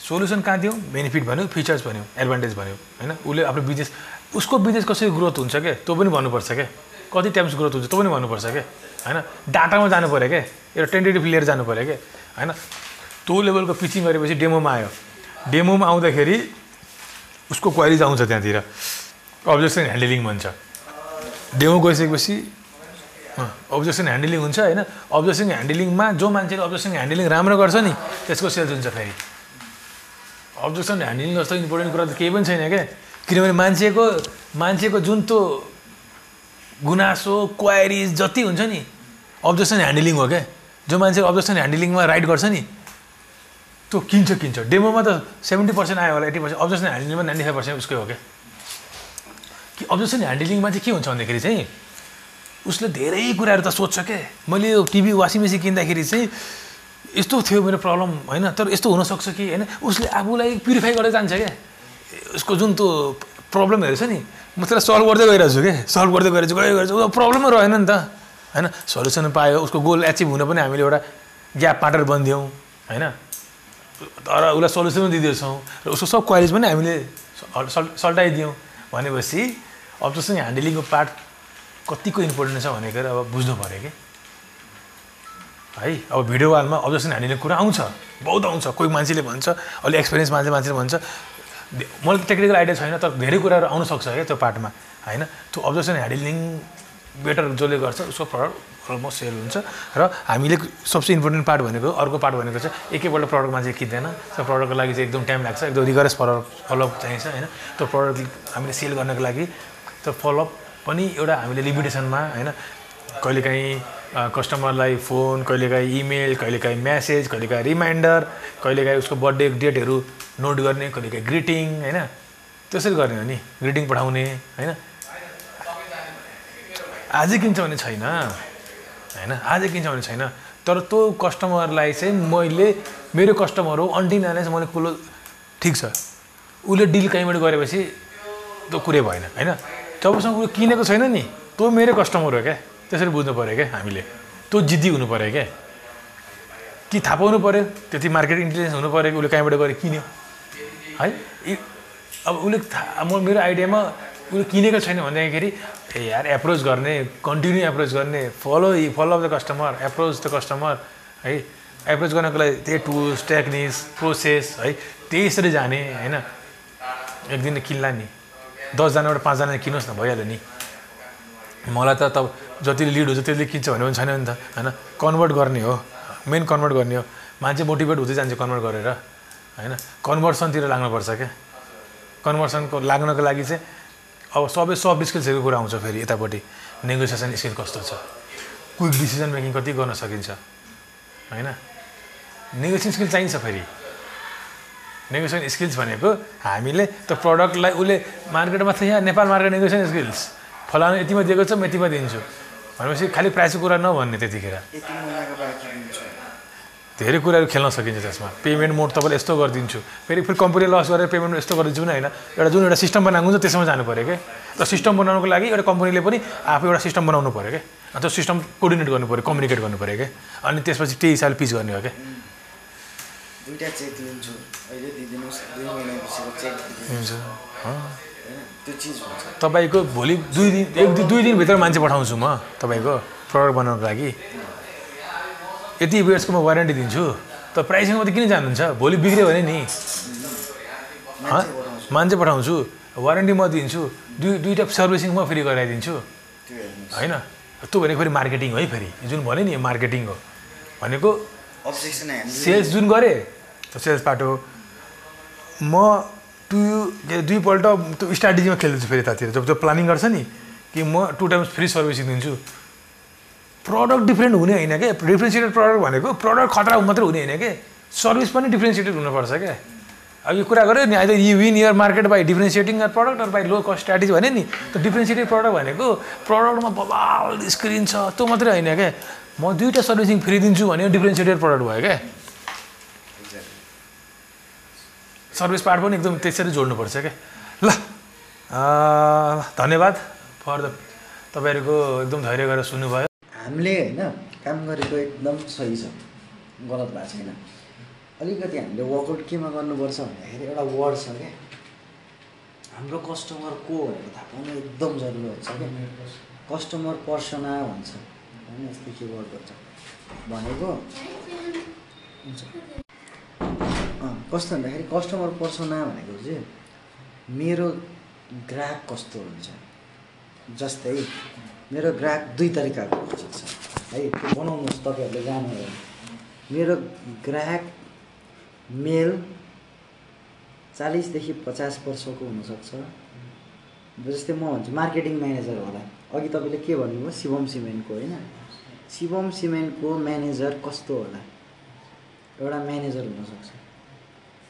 सोल्युसन कहाँ दियौँ? बेनिफिट भन्यो फिचर्स भन्यो एडभान्टेज भन्यो होइन? उसले आफ्नो बिजनेस उसको बिजनेस कसरी ग्रोथ हुन्छ क्या? त्यो पनि भन्नुपर्छ क्या? कति टाइम्स ग्रोथ हुन्छ त्यो पनि भन्नुपर्छ क्या? होइन? डाटामा जानु पऱ्यो क्या? एउटा टेन्टेटिभ लिएर जानु पऱ्यो क्या? होइन? त्यो लेभलको पिचिङ गरेपछि डेमोमा आयो। डेमोमा आउँदाखेरि उसको क्वारिज आउँछ त्यहाँतिर। अब्जेक्सन ह्यान्डलिङ भन्छ। डेमो गइसकेपछि अब्जेक्सन ह्यान्डलिङ हुन्छ होइन? अब्जेक्सन ह्यान्डलिङमा जो मान्छेले अब्जेक्सन ह्यान्डलिङ राम्रो गर्छ नि त्यसको सेल्स हुन्छ फेरि। अब्जेक्सन ह्यान्डलिङ जस्तो इम्पोर्टेन्ट कुरा त केही पनि छैन क्या। किनभने मान्छेको मान्छेको जुन त्यो गुनासो क्वायरिज जति हुन्छ नि अब्जेक्सन ह्यान्डलिङ हो क्या। जो मान्छे अब्जेक्सन ह्यान्डलिङमा राइट गर्छ नि त्यो किन्छ किन्छ। डेमोमा त सेभेन्टी पर्सेन्ट आयो होला एट्टी पर्सेन्ट अब्जेक्सन ह्यान्डलिङमा नाइन्टी फाइभ पर्सेन्ट उसकै हो क्या। कि अब्जेक्सन ह्यान्डलिङमा चाहिँ के हुन्छ भन्दाखेरि चाहिँ उसले धेरै कुराहरू त सोध्छ क्या मैले यो टिभी वासिङ मेसिन किन्दाखेरि चाहिँ यस्तो थियो मेरो प्रब्लम होइन? तर यस्तो हुनसक्छ कि होइन? उसले आफूलाई प्युरिफाई गर्दै जान्छ क्या उसको जुन त्यो प्रब्लमहरू छ नि म त्यसलाई सल्भ गर्दै गइरहेको छु क्या सल्भ गर्दै गइरहेको छु गएर गएर उसको प्रब्लमै रहेन नि त होइन? सल्युसन पायो उसको गोल एचिभ हुन पनि हामीले एउटा ग्याप पार्टनर बनिदियौँ होइन? तर उसलाई सल्युसन पनि दिँदैछौँ र उसको सब क्वालिज पनि हामीले सल्- सल्- सल्टाइदियौँ भनेपछि अब्जेक्सन ह्यान्डलिङको पार्ट कतिको इम्पोर्टेन्ट छ भनेको अब बुझ्नु पऱ्यो कि? है अब भिडियो वालमा अब्जेक्सन ह्यान्डलिङ कुरा आउँछ। बहुत आउँछ। कोही मान्छेले भन्छ अलि एक्सपिरियन्स मान्छे मान्छेले भन्छ। मलाई टेक्निकल आइडिया छैन तर धेरै कुराहरू आउन सक्छ क्या त्यो पार्टमा होइन? त्यो अब्जेक्सन ह्यान्डलिङ बेटर जसले गर्छ उसको प्रडक्ट अलमोस्ट सेल हुन्छ। र हामीले सबसे इम्पोर्टेन्ट पार्ट भनेको अर्को पार्ट भनेको चाहिँ एकैपल्ट प्रडक्ट मान्छे किन्दैन। त्यो प्रडक्टको लागि चाहिँ एकदम टाइम लाग्छ एकदम रिगरस फलोअप फलोअप चाहिन्छ होइन? त्यो प्रडक्ट हामीले सेल गर्नको लागि त्यो फलोअप पनि एउटा हामीले लिमिटेसनमा होइन कहिलेकाहीँ कस्टमरलाई फोन कहिलेकाहीँ इमेल कहिलेकाहीँ म्यासेज कहिलेकाहीँ रिमाइन्डर कहिलेकाहीँ उसको बर्थडे डेटहरू नोट गर्ने कहिलेकाहीँ ग्रिटिङ होइन त्यसरी गर्ने हो नि ग्रिटिङ पठाउने होइन। आजै किन्छ भने छैन होइन आजै किन्छ भने छैन तर त्यो कस्टमरलाई चाहिँ मैले मेरो कस्टमर हो अन्टिल नाले मैले कुलो ठिक छ उसले डिल कहीँबाट गरेपछि त्यो कुरै भएन होइन। जबसम्म उसले किनेको छैन नि त्यो मेरो कस्टमर हो क्या त्यसरी बुझ्नु पऱ्यो क्या हामीले त्यो जिद्दी हुनु पऱ्यो क्या कि थाहा पाउनु पऱ्यो त्यति मार्केट इन्टेलिजेन्स हुनु पऱ्यो कि उसले कहीँबाट गएर किन्यो है अब उसले थाहा म मेरो आइडियामा उसले किनेको छैन भन्दाखेरि ए यार एप्रोच गर्ने कन्टिन्यू एप्रोच गर्ने follow follow of the customer approach the customer है एप्रोच गर्नको लागि त्यही टुल्स टेक्निक्स प्रोसेस है त्यसरी जाने होइन एक दिन किन्ला नि दसजनाबाट पाँचजना किनोस् न भइहाल्यो नि। मलाई त तब जतिले लिड हुन्छ त्यसले किन्छ भन्ने पनि छैन नि त होइन? कन्भर्ट गर्ने हो। मेन कन्भर्ट गर्ने हो। मान्छे मोटिभेट हुँदै जान्छ कन्भर्ट गरेर होइन? कन्भर्सनतिर लाग्नुपर्छ क्या। कन्भर्सनको लाग्नको लागि चाहिँ अब सबै सफ्ट स्किल्सहरूको कुरा आउँछ फेरि यतापट्टि। नेगोसिएसन स्किल कस्तो छ? क्विक डिसिजन मेकिङ कति गर्न सकिन्छ? होइन? नेगोसिएसन स्किल चाहिन्छ फेरि। नेगोसिएसन स्किल्स भनेको हामीले त्यो प्रडक्टलाई उसले मार्केटमा छ यहाँ नेपाल मार्केट नेगोसिएसन स्किल्स फलानु यतिमा दिएको छ म यतिमा दिन्छु। भनेपछि खालि प्राइसको कुरा नभन्ने त्यतिखेर। धेरै कुराहरू खेल्न सकिन्छ त्यसमा। पेमेन्ट मोड तपाईँले यस्तो गरिदिन्छु। फेरि फेरि कम्पनी लस गरेर पेमेन्ट यस्तो गरिदिन्छु भने होइन। एउटा जुन एउटा सिस्टम बनाएको हुन्छ त्यसमा जानु पऱ्यो क्या र सिस्टम बनाउनुको लागि एउटा कम्पनीले पनि आफू एउटा सिस्टम बनाउनु पऱ्यो क्या अनि त्यो सिस्टम कोर्डिनेट गर्नु पऱ्यो कम्युनिकेट गर्नु पऱ्यो क्या अनि त्यसपछि त्यही हिसाबले पिच गर्ने हो क्या अहिले दिइदिनुहोस् दुई महिनापछि चेक दिइदिनुहोस् हुन्छ। अँ। होइन त्यो चिज हुन्छ। तपाईँको भोलि दुई दिन एक दिन दुई दिनभित्र मान्छे पठाउँछु म तपाईँको प्रडक्ट बनाउनको लागि। यति इयर्सको म वारेन्टी दिन्छु। त प्राइसिङमा त किन जानुहुन्छ? भोलि बिग्रियो भने नि। हँ? मान्छे पठाउँछु। वारेन्टी म दिन्छु। दुई दुईवटा सर्भिसिङ म फ्री गराइदिन्छु। होइन? त्यो भनेको फेरि मार्केटिङ है फेरि। जुन भने नि मार्केटिङ हो। भनेको सेल्स जुन गरेँ सेल्स पार्ट हो म टु के दुईपल्ट त्यो स्ट्राटेजीमा खेल्दैछु फेरि तातिर जब त्यो प्लानिङ गर्छ नि कि म टु टाइम्स फ्री सर्भिसिङ दिन्छु प्रडक्ट डिफ्रेन्ट हुने होइन क्या डिफ्रेन्सिएटेड प्रडक्ट भनेको प्रडक्ट खतरा मात्रै हुने होइन क्या सर्भिस पनि डिफ्रेन्सिएटेड हुनुपर्छ क्या अब यो कुरा गऱ्यो नि either you win your market by differentiating your product or by low cost strategy भने नि त्यो डिफ्रेन्सिएटेड प्रडक्ट भनेको प्रडक्टमा बबाल स्क्रिन छ त्यो मात्रै होइन क्या म दुईवटा सर्भिसिङ फ्री दिन्छु भने डिफ्रेन्सिएटेड प्रडक्ट भयो क्या सर्भिस पार्ट पनि एकदम त्यसरी जोड्नुपर्छ क्या। ल धन्यवाद फर द तपाईँहरूको एकदम धैर्य गरेर सुन्नुभयो। हामीले होइन काम गरेको एकदम सही छ। गलत भएको छैन। अलिकति हामीले वर्कआउट केमा गर्नुपर्छ भन्दाखेरि एउटा वर्ड छ क्या। हाम्रो कस्टमर को भनेर थाहा पाउनु एकदम जरुरत छ क्या। कस्टमर पर्सना भन्छ। होइन यस्तो के वर्ड भन्छ भनेको हुन्छ। कस्तो भन्दाखेरि कस्टमर पर्सना भनेको चाहिँ मेरो ग्राहक कस्तो हुन्छ? जस्तै मेरो ग्राहक दुई तरिकाको हुन सक्छ है त्यो बनाउनुहोस् तपाईँहरूले भने। मेरो ग्राहक मेल चालिसदेखि पचास वर्षको हुनसक्छ। जस्तै म भन्छु मार्केटिङ म्यानेजर होला। अघि तपाईँले के भन्नुभयो? शिवम सिमेन्टको होइन? शिवम सिमेन्टको म्यानेजर कस्तो होला? एउटा म्यानेजर हुनसक्छ।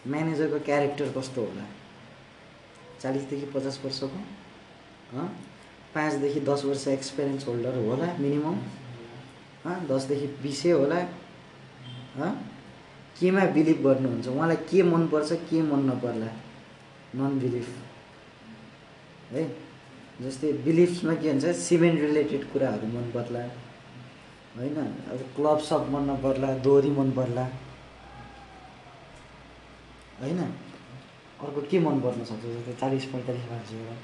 म्यानेजरको क्यारेक्टर कस्तो होला? चालिसदेखि पचास वर्षको? पाँचदेखि दस वर्ष एक्सपिरियन्स होल्डर होला मिनिमम दसदेखि बिसै होला केमा बिलिभ गर्नुहुन्छ? उहाँलाई के मनपर्छ के मन नपर्ला? नन बिलिफ है? जस्तै बिलिफ्समा के हुन्छ सिमेन्ट रिलेटेड कुराहरू मन पर्ला। होइन? अब क्लब सप मन नपर्ला दोहोरी मन पर्ला। होइन? अर्को के मन पर्न सक्छ जस्तै चालिस पैँतालिस मान्छेहरू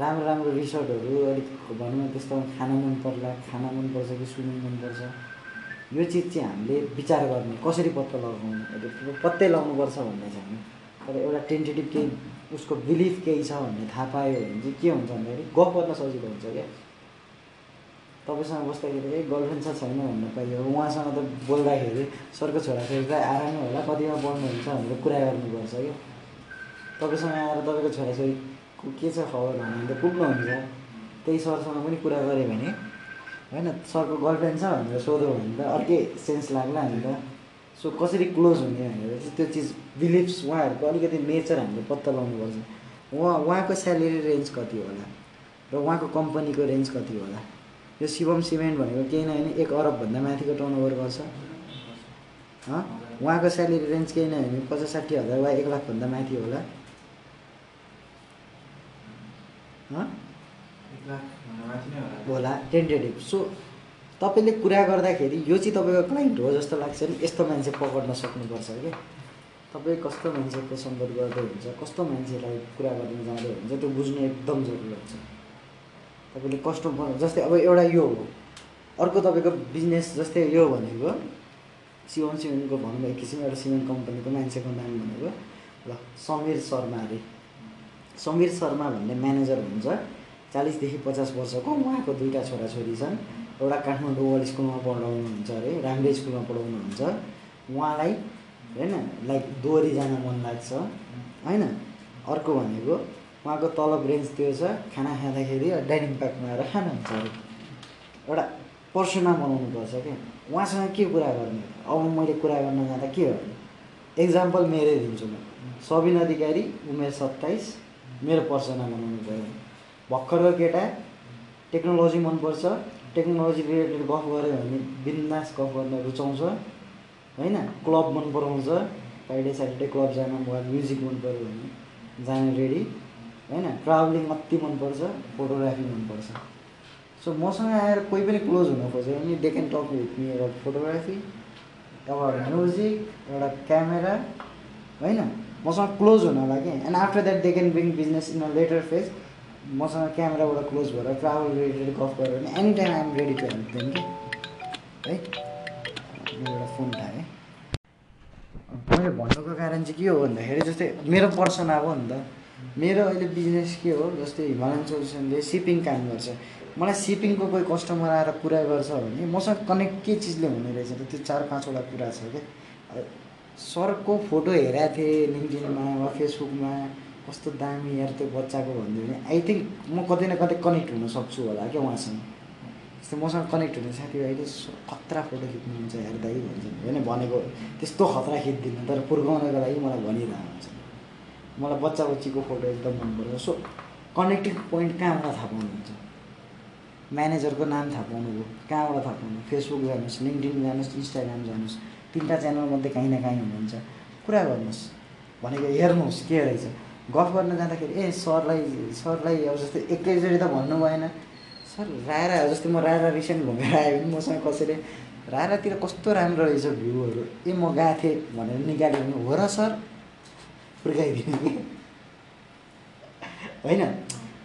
राम्रो राम्रो रिसोर्टहरू अलिक भनौँ न त्यस्तो खाना मन पर्ला खाना मनपर्छ कि स्विमिङ मनपर्छ यो चिज चाहिँ हामीले विचार गर्ने कसरी पत्ता लगाउनु? पत्तै लगाउनुपर्छ भन्ने छैन। तर एउटा टेन्टेटिभ केही उसको बिलिफ केही छ भन्ने थाहा पायो भने चाहिँ के हुन्छ भन्दाखेरि गफ गर्न सजिलो हुन्छ क्या? तपाईँसँग बस्दाखेरि ए गर्लफ्रेन्ड छ छैन भन्न पाइयो उहाँसँग त बोल्दाखेरि सरको छोराछोरी त आरामै होला कतिमा पढ्नुहुन्छ भनेर कुरा गर्नुपर्छ क्या। तपाईँसँग आएर तपाईँको छोराछोरीको के छ खबर भन्यो भने त पुग्नुहुन्छ। त्यही सरसँग पनि कुरा गऱ्यो भने होइन सरको गर्लफ्रेन्ड छ भनेर सोध्यो भने त अर्कै सेन्स लाग्ला नि त। सो कसरी क्लोज हुने भनेर चाहिँ त्यो चिज बिलिफ्स उहाँहरूको अलिकति नेचर हामीले पत्ता लगाउनुपर्छ। उहाँ उहाँको स्यालेरी रेन्ज कति होला? र उहाँको कम्पनीको रेन्ज कति होला? यो शिवम सिमेन्ट भनेको केही नभए नि एक अरबभन्दा माथिको टर्नओभर गर्छ। हँ? उहाँको स्यालेरी रेन्ज केही नभए नि पचास साठी हजार वा एक लाखभन्दा माथि होला। हँ? होला। टेन्टेटिभ सो तपाईँले कुरा गर्दाखेरि यो चाहिँ तपाईँको क्लाइन्ट हो जस्तो लाग्छ नि यस्तो मान्छे पक्र्न सक्नुपर्छ क्या तपाईँ कस्तो मान्छेको सम्पर्क गर्दै हुन्छ कस्तो मान्छेलाई कुरा गर्न जाँदै हुन्छ त्यो बुझ्नु एकदम जरुरत छ तपाईँले कस्टमर जस्तै अब एउटा यो हो। अर्को तपाईँको बिजनेस जस्तै यो भनेको सिवम सिमेन्टको भनौँ एक किसिम एउटा सिमेन्ट कम्पनीको मान्छेको नाम भनेको ल समीर शर्मा अरे समीर शर्मा भन्ने म्यानेजर हुन्छ चालिसदेखि पचास वर्षको उहाँको दुईवटा छोराछोरी छन्। एउटा काठमाडौँ वर्ल्ड स्कुलमा पढाउनुहुन्छ अरे राम्रै स्कुलमा पढाउनुहुन्छ। उहाँलाई होइन लाइक दोहोरी जान मन लाग्छ। होइन अर्को भनेको उहाँको तलब रेन्ज त्यो छ खाना खाँदाखेरि डाइनिङ पार्कमा आएर खानुहुन्छ अरे। एउटा पर्सना बनाउनु पर्छ क्या। उहाँसँग के कुरा गर्ने? अब मैले कुरा गर्न जाँदा के गर्ने एक्जाम्पल मेरै दिन्छु म। सबिन अधिकारी उमेर सत्ताइस मेरो पर्सना बनाउनु पऱ्यो भर्खरको केटा टेक्नोलोजी मनपर्छ। टेक्नोलोजी रिलेटेड गफ गऱ्यो भने बिन्दास गफ गर्न रुचाउँछ। होइन? क्लब मन पराउँछ फ्राइडे स्याटरडे क्लब जान वा म्युजिक मन पऱ्यो भने जान रेडी। होइन? ट्राभलिङ अति मनपर्छ फोटोग्राफी मनपर्छ। सो मसँग आएर कोही पनि क्लोज हुन खोज्यो भने they can talk with me एउटा फोटोग्राफी एउटा म्युजिक एउटा क्यामेरा होइन? मसँग क्लोज हुन लागि and after that they can bring business in a later phase मसँग क्यामेराबाट क्लोज भएर ट्राभल रिलेटेड गफ गऱ्यो भने any time I'm ready to help them कि है एउटा फोन थाहा मैले भन्नुको कारण चाहिँ के हो भन्दाखेरि जस्तै मेरो पर्सन अब नि त। मेरो अहिले बिजनेस के हो जस्तै हिमालयन सोल्युसनले सिपिङ काम गर्छ। मलाई सिपिङको कोही कस्टमर आएर कुरा गर्छ भने मसँग कनेक्ट के चिजले हुने रहेछ त? त्यो चार पाँचवटा कुरा छ क्या। सरको फोटो हेरेको थिएँ लिङ्कडिनमा वा फेसबुकमा कस्तो दामी यार त्यो बच्चाको भन्यो भने आई थिङ्क म कतै न कतै कनेक्ट हुन सक्छु होला क्या उहाँसँग। जस्तै मसँग कनेक्ट हुने साथीभाइले खतरा फोटो खिच्नुहुन्छ यार दाइ भन्छ होइन भनेको त्यस्तो खतरा खिच्दिनँ तर पुर्काउनको लागि मलाई भनिरहेको हुन्छ मलाई बच्चा बच्चीको फोटो एकदम मनपर्छ। सो कनेक्टिङ पोइन्ट कहाँबाट थाहा पाउनुहुन्छ? म्यानेजरको नाम थाहा पाउनुभयो। कहाँबाट थाहा पाउनु? फेसबुक जानुहोस् लिङ्कडिन जानुहोस् इन्स्टाग्राम जानुहोस् तिनवटा च्यानलमध्ये काहीँ न काहीँ हुनुहुन्छ। कुरा गर्नुहोस्। भनेको हेर्नुहोस् के रहेछ। गफ गर्न जाँदाखेरि ए सरलाई सरलाई अब जस्तै एकैचोटि त भन्नु भएन। सर रायरा जस्तै म रायरा रिसेन्ट घुमेर आयो भने मसँग कसैले। रायरातिर कस्तो राम्रो रहेछ भ्यूहरू। ए म गएको थिएँ भनेर निकाल्यो भने हो र सर। पुर्काइदिने कि होइन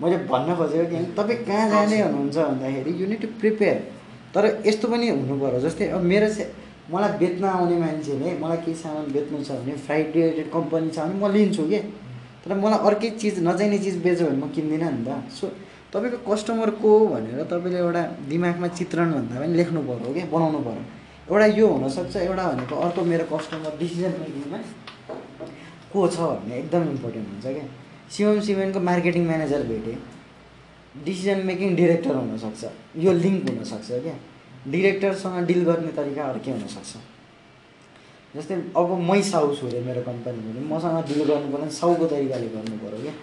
मैले भन्न खोजेको कि तपाईँ कहाँ जाने हुनुहुन्छ भन्दाखेरि यु निड टु प्रिपेयर तर यस्तो पनि हुनु पऱ्यो जस्तै अब मेरो से मलाई बेच्न आउने मान्छेले मलाई केही सामान बेच्नु छ भने फ्राइड रिलेटेड कम्पनी छ भने म लिन्छु कि? तर मलाई अर्कै चिज नचाहिने चिज बेच्यो भने म किन्दिनँ नि त। सो तपाईँको कस्टमर को भनेर तपाईँले एउटा दिमागमा चित्रण भन्दा पनि लेख्नु पऱ्यो क्या बनाउनु पऱ्यो एउटा यो हुनसक्छ एउटा भनेको अर्को मेरो कस्टमर डिसिजन मेकिङमा को छ भन्ने एकदम इम्पोर्टेन्ट हुन्छ क्या? सिमम सिमेन्टको मार्केटिङ म्यानेजर भेटेँ। डिसिजन मेकिङ डिरेक्टर हुनसक्छ। यो लिङ्क हुनसक्छ क्या? डिरेक्टरसँग डिल गर्ने तरिका अर्कै हुनसक्छ। जस्तै अब मै साउ छु अरे मेरो कम्पनी भने मसँग डिल गर्नु पर्ने साउको तरिकाले गर्नु पऱ्यो क्या?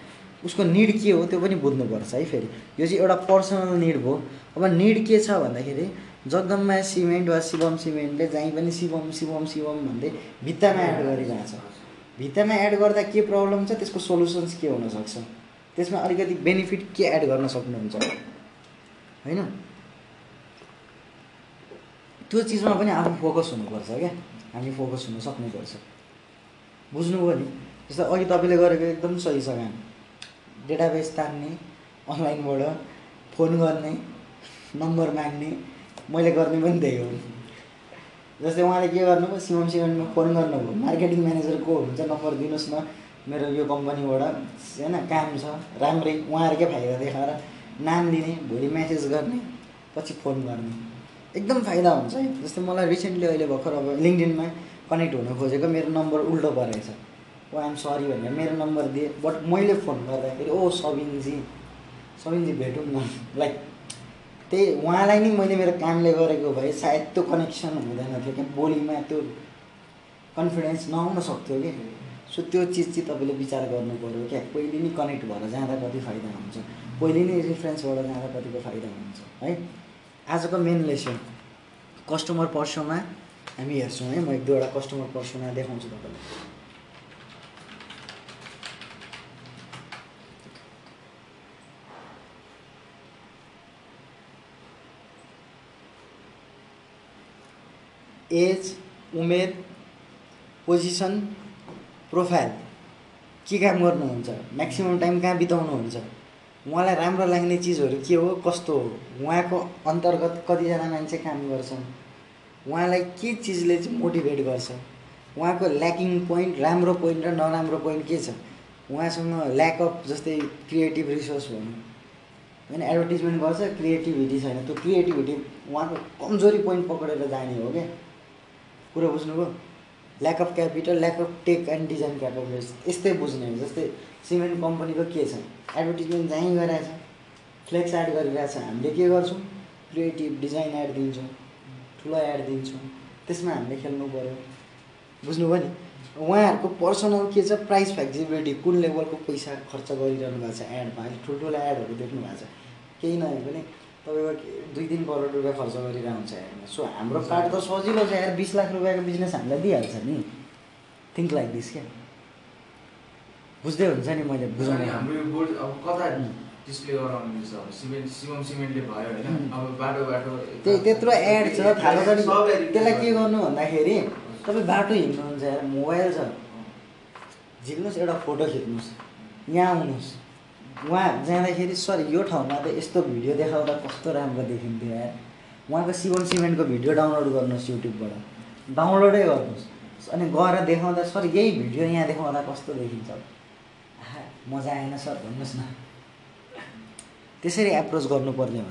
उसको निड के हो त्यो पनि बुझ्नुपर्छ है फेरि। यो चाहिँ एउटा पर्सनल निड भयो अब निड के छ भन्दाखेरि जगदम्बा सिमेन्ट वा शिवम सिमेन्टले जहीँ पनि शिवम शिवम शिवम भन्दै भित्तामा एड गरिरहेको छ भित्तामा एड गर्दा के प्रब्लम छ त्यसको सोल्युसन्स के हुनसक्छ त्यसमा अलिकति बेनिफिट के एड गर्न सक्नुहुन्छ? होइन? त्यो चिजमा पनि आफू फोकस हुनुपर्छ क्या? हामी फोकस हुन सक्नुपर्छ। बुझ्नुभयो नि? जस्तो अघि तपाईँले गरेको एकदम सही छ काम डेटाबेस तान्ने अनलाइनबाट फोन गर्ने नम्बर माग्ने मैले गर्ने पनि त्यही हो। जस्तै उहाँले के गर्नुभयो सिमम सिमेन्टमा फोन गर्नुभयो। मार्केटिङ म्यानेजर को हुन्छ नम्बर दिनुहोस् न मेरो यो कम्पनीबाट होइन काम छ राम्रै उहाँहरूकै फाइदा देखाएर नाम लिने भोलि म्यासेज गर्ने पछि फोन गर्ने। एकदम फाइदा हुन्छ है। जस्तै मलाई रिसेन्टली अहिले भर्खर अब लिङ्कडिनमा कनेक्ट हुन खोजेको मेरो नम्बर उल्टो परेछ ओ आइएम सरी भनेर मेरो नम्बर दिएँ बट मैले फोन गर्दाखेरि ओ सबिनजी सबिनजी भेटौँ न। लाइक त्यही उहाँलाई नि मैले मेरो कामले गरेको भए सायद त्यो कनेक्सन हुँदैन थियो क्या बोलीमा त्यो कन्फिडेन्स नआउन सक्थ्यो कि सो त्यो चिज चाहिँ तपाईँले विचार गर्नु पऱ्यो क्या। पहिले नै कनेक्ट भएर जाँदा कति फाइदा हुन्छ। पहिले नै रिफरेन्सबाट जाँदा कतिको फाइदा हुन्छ है? आजको मेन लेसन कस्टमर पर्सोना हामी हेर्छौँ है म एक दुईवटा कस्टमर पर्सोना देखाउँछु तपाईँलाई। एज उमेर पोजिसन प्रोफाइल। के काम गर्नुहुन्छ? म्याक्सिमम् टाइम कहाँ बिताउनुहुन्छ? उहाँलाई राम्रो लाग्ने चिजहरू के हो कस्तो हो? उहाँको अन्तर्गत कतिजना मान्छे काम गर्छन्? उहाँलाई के चिजले चाहिँ मोटिभेट गर्छ? उहाँको ल्याकिङ पोइन्ट राम्रो पोइन्ट र नराम्रो पोइन्ट के छ? उहाँसँग ल्याक अफ जस्तै क्रिएटिभ रिसोर्स भनौँ होइन एडभर्टिजमेन्ट गर्छ क्रिएटिभिटी छैन। त्यो क्रिएटिभिटी उहाँको कमजोरी पोइन्ट पक्रेर जाने हो क्या? कुरो बुझ्नुभयो? Lack of capital lack of tech and design capabilities यस्तै बुझ्ने हो जस्तै सिमेन्ट कम्पनीको के छ? एडभर्टिजमेन्ट जहीँ गरिरहेछ फ्लेक्स एड गरिरहेछ हामीले के गर्छौँ? क्रिएटिभ डिजाइन एड दिन्छौँ ठुलो एड दिन्छौँ। त्यसमा हामीले खेल्नु पऱ्यो बुझ्नुभयो नि? उहाँहरूको पर्सनल के छ? प्राइस फ्लेक्सिबिलिटी कुन लेभलको पैसा खर्च गरिरहनु भएको छ? एडमा अहिले ठुल्ठुलो एडहरू देख्नु भएको छ। केही नभए पनि तपाईँको दुई तिन करोड रुपियाँ खर्च गरिरहेको हुन्छ एडमा सो हाम्रो पार्ट त सजिलो छ। यार बिस लाख रुपियाँको बिजनेस हामीलाई दिइहाल्छ नि। थिङ्क लाइक दिस क्या? बुझ्दै हुन्छ नि मैले बुझाउनु हाम्रो यो बोर्ड अब कता. डिस्प्ले गराउनु मिल्छ अब? सिमेन्ट सिमम सिमेन्टले भयो होइन. अब बाटो बाटो त्यही त्यत्रो एड छ थाहा छ नि सबलाई त्यसलाई के गर्नु भन्दाखेरि तपाईँ बाटो हिँड्नुहुन्छ यार मोबाइल छ। झिक्नुहोस् एउटा फोटो खिच्नुहोस्। यहाँ आउनुहोस्। उहाँ जाँदाखेरि सर यो ठाउँमा त यस्तो भिडियो देखाउँदा कस्तो राम्रो देखिन्थ्यो यार। उहाँको सिवन सिमेन्टको भिडियो डाउनलोड गर्नुहोस् युट्युबबाट। डाउनलोडै गर्नुहोस्। अनि गएर देखाउँदा सर यही भिडियो यहाँ देखाउँदा कस्तो देखिन्छ? आहा मजा आएन सर भन्नुहोस् न। त्यसरी एप्रोच गर्नुपर्ने हुन्छ